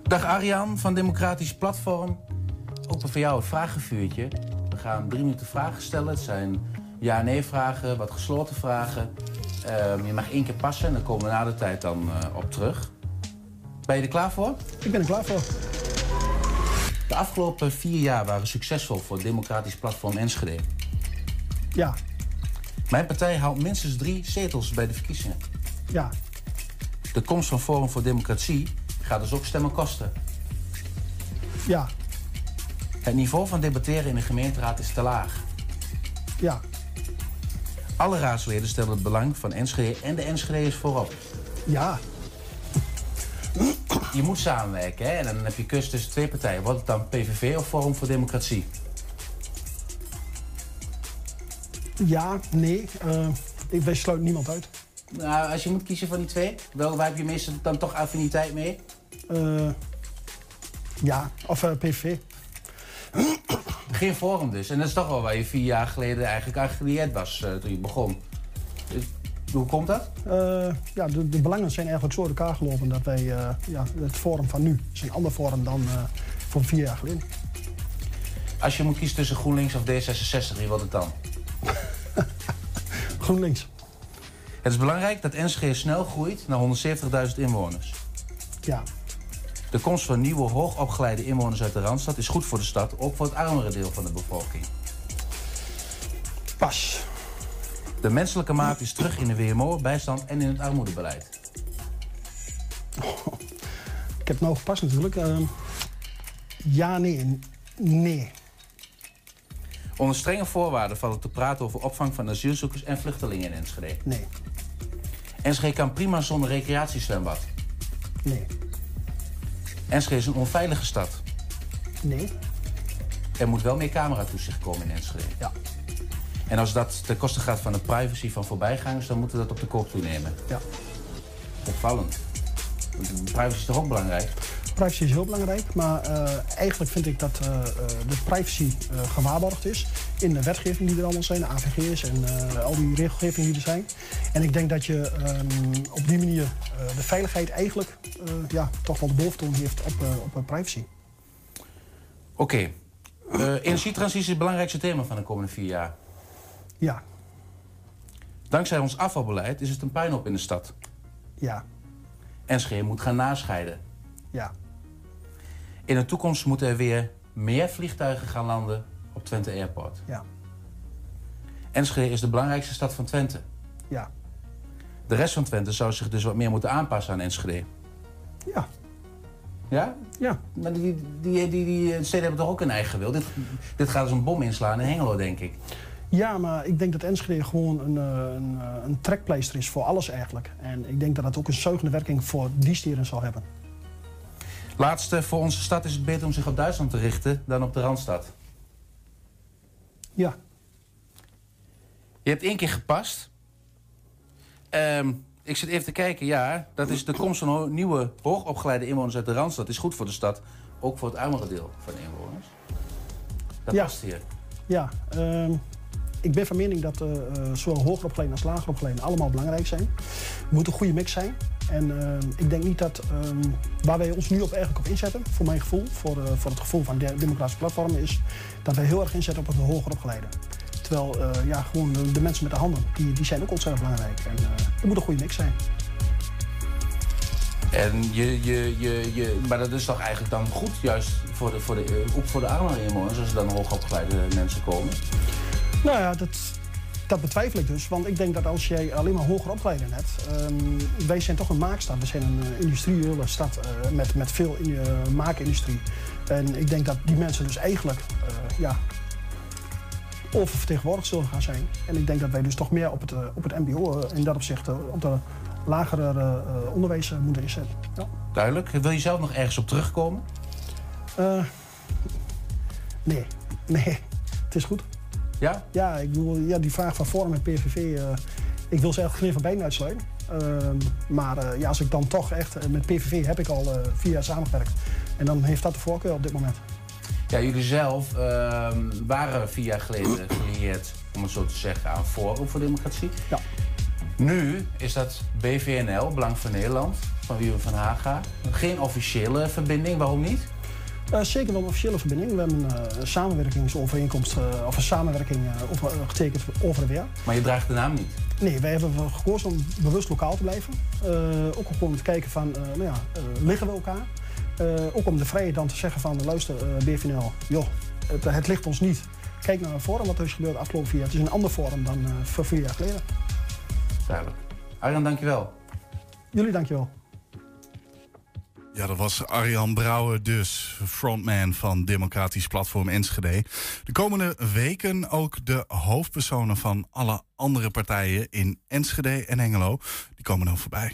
Dag Arjan van Democratisch Platform. Ook voor jou het vragenvuurtje. We gaan drie minuten vragen stellen. Het zijn ja-nee vragen, wat gesloten vragen. Ehm, je mag één keer passen en dan komen we na de tijd dan eh, op terug. Ben je er klaar voor? Ik ben er klaar voor. De afgelopen vier jaar waren succesvol voor het Democratisch Platform Enschede. Ja, Mijn partij haalt minstens drie zetels bij de verkiezingen. ja, De komst van Forum voor Democratie gaat dus ook stemmen kosten. ja, Het niveau van debatteren in de gemeenteraad is te laag. ja, Alle raadsleden stellen het belang van Enschede en de Enschede's voorop. ja. Je moet samenwerken hè? en dan heb je keus tussen twee partijen. Wordt het dan PVV of Forum voor Democratie? Ja, nee. eh, ik wij sluiten niemand uit. Nou, als je moet kiezen van die twee, wel, waar heb je meestal dan toch affiniteit mee? Eh, ja, of eh, PVV. Geen Forum dus. En dat is toch wel waar je vier jaar geleden eigenlijk aan gelieerd was eh, toen je begon. Dus, hoe komt dat? Eh, ja, de, de belangen zijn eigenlijk zo uit elkaar gelopen dat wij eh, ja, het forum van nu is een ander forum dan voor vier jaar geleden. Als je moet kiezen tussen GroenLinks of D66, wie wordt het dan? GroenLinks. Het is belangrijk dat Enschede snel groeit naar 170.000 inwoners. Ja, De komst van nieuwe hoogopgeleide inwoners uit de Randstad is goed voor de stad, ook voor het armere deel van de bevolking. pas. De menselijke maat is terug in de WMO, bijstand en in het armoedebeleid. Ik heb het nou gepast natuurlijk. Eh, ja, nee. Nee. Onder strenge voorwaarden valt het te praten over opvang van asielzoekers en vluchtelingen in Enschede. Nee. Enschede kan prima zonder recreatiezwembad. Nee. Enschede is een onveilige stad. Nee. Er moet wel meer cameratoezicht komen in Enschede. Ja. En als dat ten koste gaat van de privacy van voorbijgangers, dan moeten we dat op de koop toenemen. Ja. Opvallend. Privacy is toch ook belangrijk? Privacy is heel belangrijk, maar eh, eigenlijk vind ik dat eh, eh, de privacy eh, gewaarborgd is in de wetgeving die er allemaal zijn, de AVG's en al die regelgeving die er zijn. En ik denk dat je ehm, op die manier de veiligheid eigenlijk ja, toch wel de boventoon heeft op, op privacy. Oké. Energietransitie is het belangrijkste thema van de komende vier jaar. Ja, Dankzij ons afvalbeleid is het een puinhoop in de stad. ja, Enschede moet gaan nascheiden. ja, In de toekomst moeten er weer meer vliegtuigen gaan landen op Twente Airport. ja, Enschede is de belangrijkste stad van Twente. ja. De rest van Twente zou zich dus wat meer moeten aanpassen aan Enschede. Ja. Ja? Ja. Maar die, die, die, die, steden hebben toch ook een eigen wil? Dit, dit gaat als een bom inslaan in Hengelo, denk ik. Ja, maar ik denk dat Enschede gewoon een, eh, een, eh, een trekpleister is voor alles eigenlijk. En ik denk dat dat ook een zuigende werking voor die steden zal hebben. Laatste, voor onze stad is het beter om zich op Duitsland te richten dan op de Randstad. Ja. Je hebt één keer gepast. Ehm, ik zit even te kijken, ja, dat is de komst van nieuwe hoogopgeleide inwoners uit de Randstad. is goed voor de stad, ook voor het armere deel van de inwoners. Dat Ja. past hier. Ja, ehm, ik ben van mening dat eh, eh, zowel hoger opgeleiden als lager opgeleiden allemaal belangrijk zijn. Het moet een goede mix zijn. En ehm, ik denk niet dat ehm, waar wij ons nu op eigenlijk op inzetten, voor mijn gevoel, voor, eh, voor het gevoel van de democratische platform, is dat wij heel erg inzetten op het hoger opgeleiden. Terwijl eh, ja, gewoon de, mensen met de handen, die, die zijn ook ontzettend belangrijk. En eh er moet een goede mix zijn. En je, je, je, je, maar dat is toch eigenlijk dan goed, juist voor de, voor de, ook voor de inwoners, als er dan hoogopgeleide mensen komen? Nou ja, dat, dat betwijfel ik dus. Want ik denk dat als jij alleen maar hoger opgeleiden hebt... ehm, wij zijn toch een maakstad. We zijn een eh, industriële stad eh, met, met veel in, eh, maakindustrie. En ik denk dat die mensen dus eigenlijk ja, oververtegenwoordigd zullen gaan zijn. En ik denk dat wij dus toch meer op het, op het mbo in dat opzicht... op de lagere onderwijs moeten inzetten. Ja. Duidelijk. Wil je zelf nog ergens op terugkomen? Nee, nee, het is goed. Ja? Ja, ik bedoel, ja, die vraag van Forum en PVV, eh, ik wil ze eigenlijk geen van beiden uitsluiten. Ehm, maar eh, ja, als ik dan toch echt, eh, met PVV heb ik al vier jaar samengewerkt. En dan heeft dat de voorkeur op dit moment. Ja, jullie zelf ehm, waren vier jaar geleden gelieerd, om het zo te zeggen, aan Forum voor Democratie. Ja. Nu is dat BVNL, Belang voor Nederland, van Wieven van Haga. Geen officiële verbinding, waarom niet? Eh, zeker wel een officiële verbinding. We hebben een eh, samenwerkingsovereenkomst, eh, of een samenwerking over, getekend over en weer. Maar je draagt de naam niet. Nee, wij hebben gekozen om bewust lokaal te blijven. Ook gewoon om te kijken van, nou ja, liggen we elkaar? Ook om de vrijheid dan te zeggen van, luister BVNL, joh, het, het ligt ons niet. Kijk naar een forum wat er is gebeurd de afgelopen vier jaar. Het is een ander forum dan voor vier jaar geleden. Duidelijk. Arjan, dankjewel. Jullie dankjewel. Ja, dat was Arjan Brouwer dus, frontman van Democratisch Platform Enschede. De komende weken ook de hoofdpersonen van alle andere partijen in Enschede en Hengelo. Die komen dan voorbij.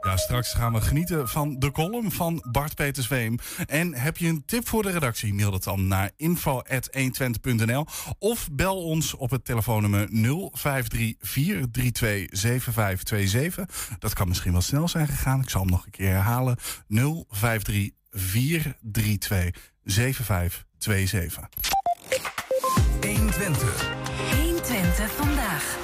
Ja, straks gaan we genieten van de column van Bart Peter Zweem. En heb je een tip voor de redactie? Mail dat dan naar info.120.nl of bel ons op het telefoonnummer 0534327527. Dat kan misschien wel snel zijn gegaan. Ik zal hem nog een keer herhalen. 0534327527. 120. 120 vandaag.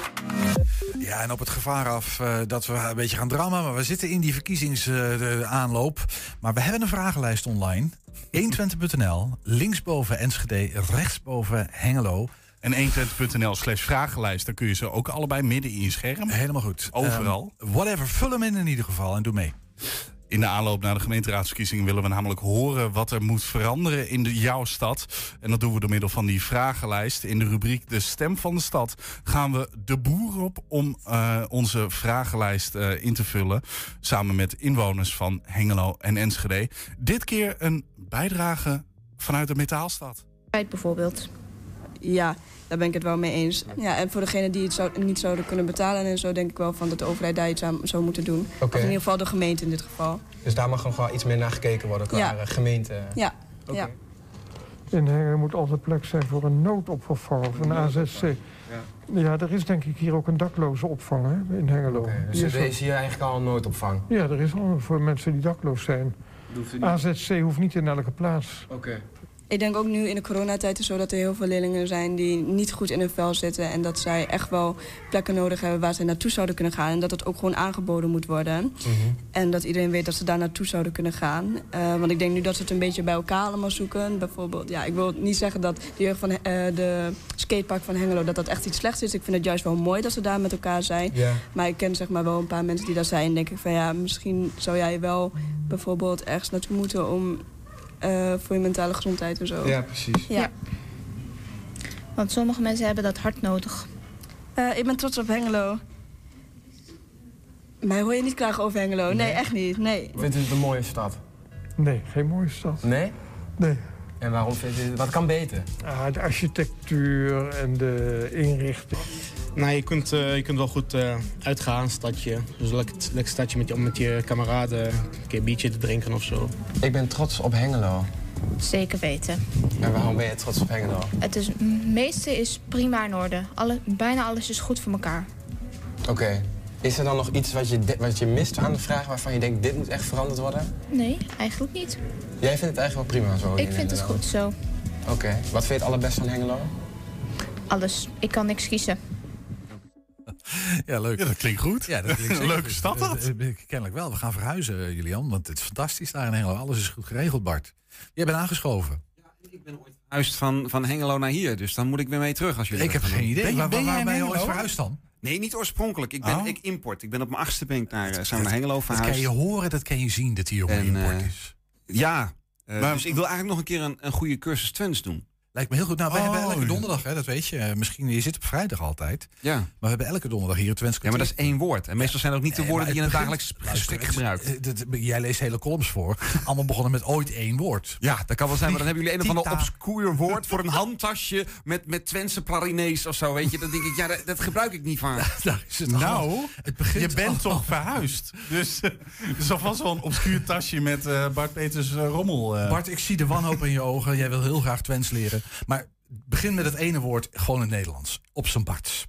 Ja, en op het gevaar af eh, dat we een beetje gaan drammen. Maar we zitten in die verkiezingsaanloop. maar we hebben een vragenlijst online. 120.nl, linksboven Enschede, rechtsboven Hengelo. En 120.nl slash vragenlijst, dan kun je ze ook allebei midden in je scherm. Helemaal goed. Overal. Ehm, whatever, vul hem in in ieder geval en doe mee. In de aanloop naar de gemeenteraadsverkiezingen willen we namelijk horen wat er moet veranderen in de, jouw stad. En dat doen we door middel van die vragenlijst. In de rubriek De Stem van de Stad gaan we de boer op om eh, onze vragenlijst eh, in te vullen. Samen met inwoners van Hengelo en Enschede. Dit keer een bijdrage vanuit de metaalstad. bijvoorbeeld. Ja, daar ben ik het wel mee eens. Ja, en voor degenen die het zou, niet zouden kunnen betalen en zo... denk ik wel van dat de overheid daar iets aan zou moeten doen. Oké. Of in ieder geval de gemeente in dit geval. Dus daar mag nog wel iets meer naar gekeken worden qua Ja. eh, gemeente. Ja, Oké. ja. In Hengelo moet altijd plek zijn voor een noodopvang of een AZC. Ja, er is denk ik hier ook een dakloze opvang hè, in Hengelo. Dus Die er is hier eigenlijk al een noodopvang. Ja, er is al voor mensen die dakloos zijn. AZC hoeft niet in elke plaats. Oké. Ik denk ook nu in de coronatijd is zo dat er heel veel leerlingen zijn... die niet goed in hun vel zitten. En dat zij echt wel plekken nodig hebben waar ze naartoe zouden kunnen gaan. En dat het ook gewoon aangeboden moet worden. En dat iedereen weet dat ze daar naartoe zouden kunnen gaan. Eh, want ik denk nu dat ze het een beetje bij elkaar allemaal zoeken. Bijvoorbeeld, ja, ik wil niet zeggen dat de jeugd van eh, de skatepark van Hengelo... dat dat echt iets slechts is. Ik vind het juist wel mooi dat ze daar met elkaar zijn. Maar ik ken zeg maar wel een paar mensen die daar zijn. En denk ik van ja, misschien zou jij wel bijvoorbeeld ergens naartoe moeten... om eh, voor je mentale gezondheid en zo. Ja, precies. Ja. Want sommige mensen hebben dat hard nodig. Eh, ik ben trots op Hengelo. Mij hoor je niet klagen over Hengelo. Nee, Nee? echt niet. Nee. Vindt u het een mooie stad? Nee, geen mooie stad. Nee? Nee. En waarom vind je Wat kan beter? Ah, de architectuur en de inrichting. Nou, je kunt, eh, je kunt wel goed eh, uitgaan, stadje. Dus lekker, lekker stadje met je, met je kameraden, een keer een biertje te drinken of zo. Ik ben trots op Hengelo. Zeker weten. En waarom ben je trots op Hengelo? Het is, meeste is prima in orde. Alle, bijna alles is goed voor elkaar. Oké. Is er dan nog iets wat je, wat je mist aan de vraag waarvan je denkt, dit moet echt veranderd worden? Nee, eigenlijk niet. Jij vindt het eigenlijk wel prima zo? Ik in vind het goed zo. Oké. Wat vind je het allerbest van Hengelo? Alles. Ik kan niks kiezen. Ja, leuk. Ja, dat klinkt goed. Ja, dat klinkt zeker Leuke stad, dat. Eh, eh, Kennelijk wel. We gaan verhuizen, eh, Julian, want het is fantastisch daar in Hengelo. Alles is goed geregeld, Bart. Jij bent aangeschoven. Verhuisd van, van Hengelo naar hier, dus dan moet ik weer mee terug als jullie Ik heb geen idee. Waar- waar- waar ben je ooit verhuisd dan? Nee, niet oorspronkelijk. Ik ben Oh. ik import. Ik ben op mijn achtste ben ik naar, eh, zijn we naar Hengelo Dat verhuisd. kan je horen, dat kan je zien, dat die jongen En, import eh, is. Ja, eh, Maar- dus ik wil eigenlijk nog een keer een, een goede cursus Twents doen. Lijkt me heel goed. Nou, wij Oh, hebben elke ja. donderdag, hè, dat weet je. Eh, Misschien, je zit op vrijdag altijd. Ja. Maar we hebben elke donderdag hier het Twents Ja, maar dat is één woord. En meestal zijn dat ook niet de Nee, woorden die je in het dagelijks gesprek gebruikt. eh, dat- Jij leest hele columns voor. Allemaal begonnen met ooit één woord. Ja, dat kan wel zijn, maar dan hebben jullie een of ander obscuur woord voor een handtasje met, met Twentse pralinees of zo, weet je. Dan denk ik, ja, dat, dat gebruik ik niet vaak. Daar is het Nou, het begint je bent al- toch verhuisd? Dus er is alvast wel een obscuur tasje met eh, Bart Peters eh, rommel. eh. Bart, ik zie de wanhoop in je ogen. Jij wil heel graag Twents leren. Maar begin met het ene woord, gewoon in het Nederlands. Op zijn Barts.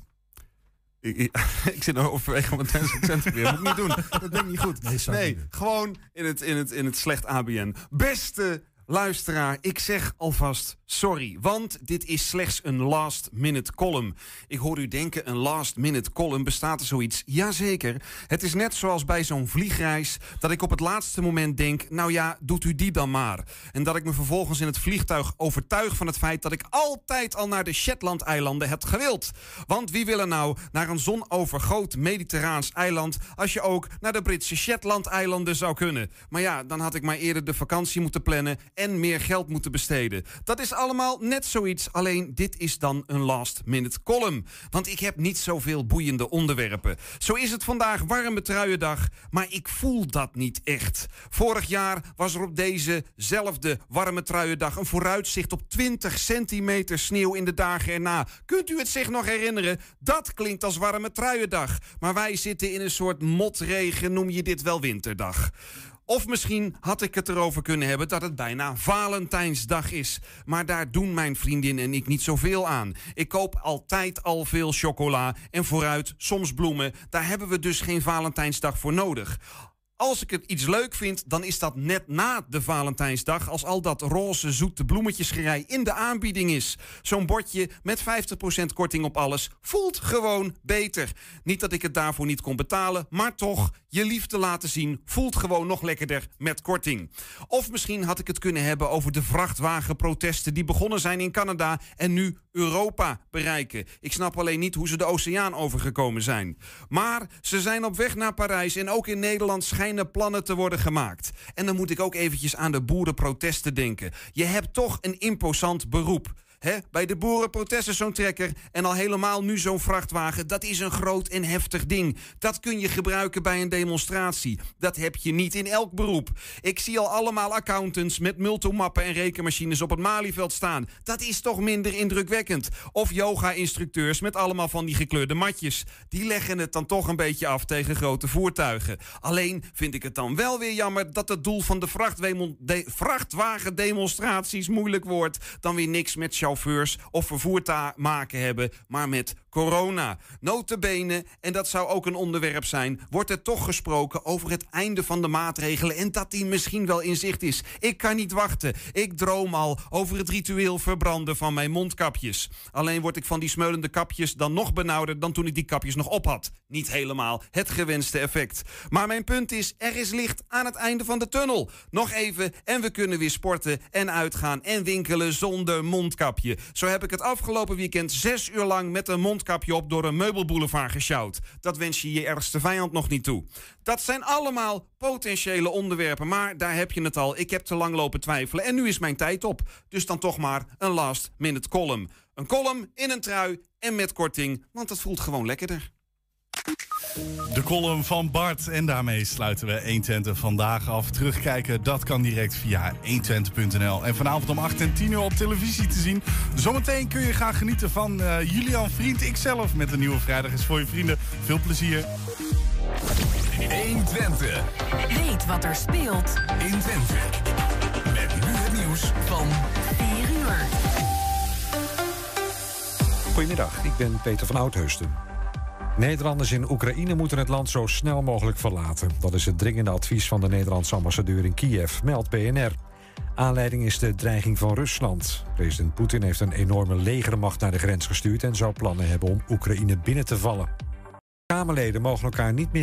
Ik, ik, ik zit nog overwege om een Twents accent te proberen. Moet ik niet doen. Dat denk ik niet goed. Nee, Nee, niet gewoon in het, in, het, in het slecht ABN. Beste luisteraar, ik zeg alvast sorry. Want dit is slechts een last-minute column. Ik hoor u denken, een last-minute column, bestaat er zoiets? Jazeker. Het is net zoals bij zo'n vliegreis... dat ik op het laatste moment denk... nou ja, doet u die dan maar. En dat ik me vervolgens in het vliegtuig overtuig van het feit... dat ik altijd al naar de Shetland-eilanden heb gewild. Want wie wil er nou naar een zonovergoot mediterraans eiland... als je ook naar de Britse Shetland-eilanden zou kunnen? Maar ja, dan had ik maar eerder de vakantie moeten plannen... en meer geld moeten besteden. Dat is allemaal net zoiets, alleen dit is dan een last-minute column. Want ik heb niet zoveel boeiende onderwerpen. Zo is het vandaag warme truiendag, maar ik voel dat niet echt. Vorig jaar was er op dezezelfde warme truiendag... een vooruitzicht op 20 centimeter sneeuw in de dagen erna. Kunt u het zich nog herinneren? Dat klinkt als warme truiendag. Maar wij zitten in een soort motregen, noem je dit wel winterdag. Of misschien had ik het erover kunnen hebben dat het bijna Valentijnsdag is. Maar daar doen mijn vriendin en ik niet zoveel aan. Ik koop altijd al veel chocola en vooruit soms bloemen. Daar hebben we dus geen Valentijnsdag voor nodig. Als ik het iets leuk vind, dan is dat net na de Valentijnsdag... als al dat roze zoete bloemetjesgerei in de aanbieding is. Zo'n bordje met 50% korting op alles voelt gewoon beter. Niet dat ik het daarvoor niet kon betalen, maar toch... je liefde laten zien voelt gewoon nog lekkerder met korting. Of misschien had ik het kunnen hebben over de vrachtwagenprotesten... die begonnen zijn in Canada en nu Europa bereiken. Ik snap alleen niet hoe ze de oceaan overgekomen zijn. Maar ze zijn op weg naar Parijs en ook in Nederland schijnen plannen te worden gemaakt. En dan moet ik ook eventjes aan de boerenprotesten denken. Je hebt toch een imposant beroep. Bij de boerenprotesten zo'n trekker en al helemaal nu zo'n vrachtwagen. Dat is een groot en heftig ding. Dat kun je gebruiken bij een demonstratie. Dat heb je niet in elk beroep. Ik zie al allemaal accountants met multomappen en rekenmachines op het Malieveld staan. Dat is toch minder indrukwekkend. Of yoga-instructeurs met allemaal van die gekleurde matjes. Die leggen het dan toch een beetje af tegen grote voertuigen. Alleen vind ik het dan wel weer jammer dat het doel van de- vrachtwagendemonstraties moeilijk wordt. Dan weer niks met chauffeurs of vervoer te maken hebben, maar met corona. Notabene, en dat zou ook een onderwerp zijn, wordt er toch gesproken over het einde van de maatregelen en dat die misschien wel in zicht is. Ik kan niet wachten. Ik droom al over het ritueel verbranden van mijn mondkapjes. Alleen word ik van die smeulende kapjes dan nog benauwder dan toen ik die kapjes nog op had. Niet helemaal het gewenste effect. Maar mijn punt is, er is licht aan het einde van de tunnel. Nog even en we kunnen weer sporten en uitgaan en winkelen zonder mondkapje. Zo heb ik het afgelopen weekend zes uur lang met een mondkapje op door een meubelboulevard gesjouwd. Dat wens je je ergste vijand nog niet toe. Dat zijn allemaal potentiële onderwerpen, maar daar heb je het al. Ik heb te lang lopen twijfelen en nu is mijn tijd op. Dus dan toch maar een last minute column. Een column in een trui en met korting, want dat voelt gewoon lekkerder. De column van Bart. En daarmee sluiten we 120 vandaag af. Terugkijken, dat kan direct via 120.nl. En vanavond om 8 en 10 uur op televisie te zien. Zometeen kun je gaan genieten van eh, Julian Vriend, ikzelf. Met de nieuwe Vrijdag is voor je vrienden. Veel plezier. 120. Weet wat er speelt in Twente. Met nu het nieuws van 4 uur. Goedemiddag, ik ben Peter van Oudheusden. Nederlanders in Oekraïne moeten het land zo snel mogelijk verlaten. Dat is het dringende advies van de Nederlandse ambassadeur in Kiev, meldt BNR. Aanleiding is de dreiging van Rusland. President Poetin heeft een enorme legermacht naar de grens gestuurd... en zou plannen hebben om Oekraïne binnen te vallen. Kamerleden mogen elkaar niet meer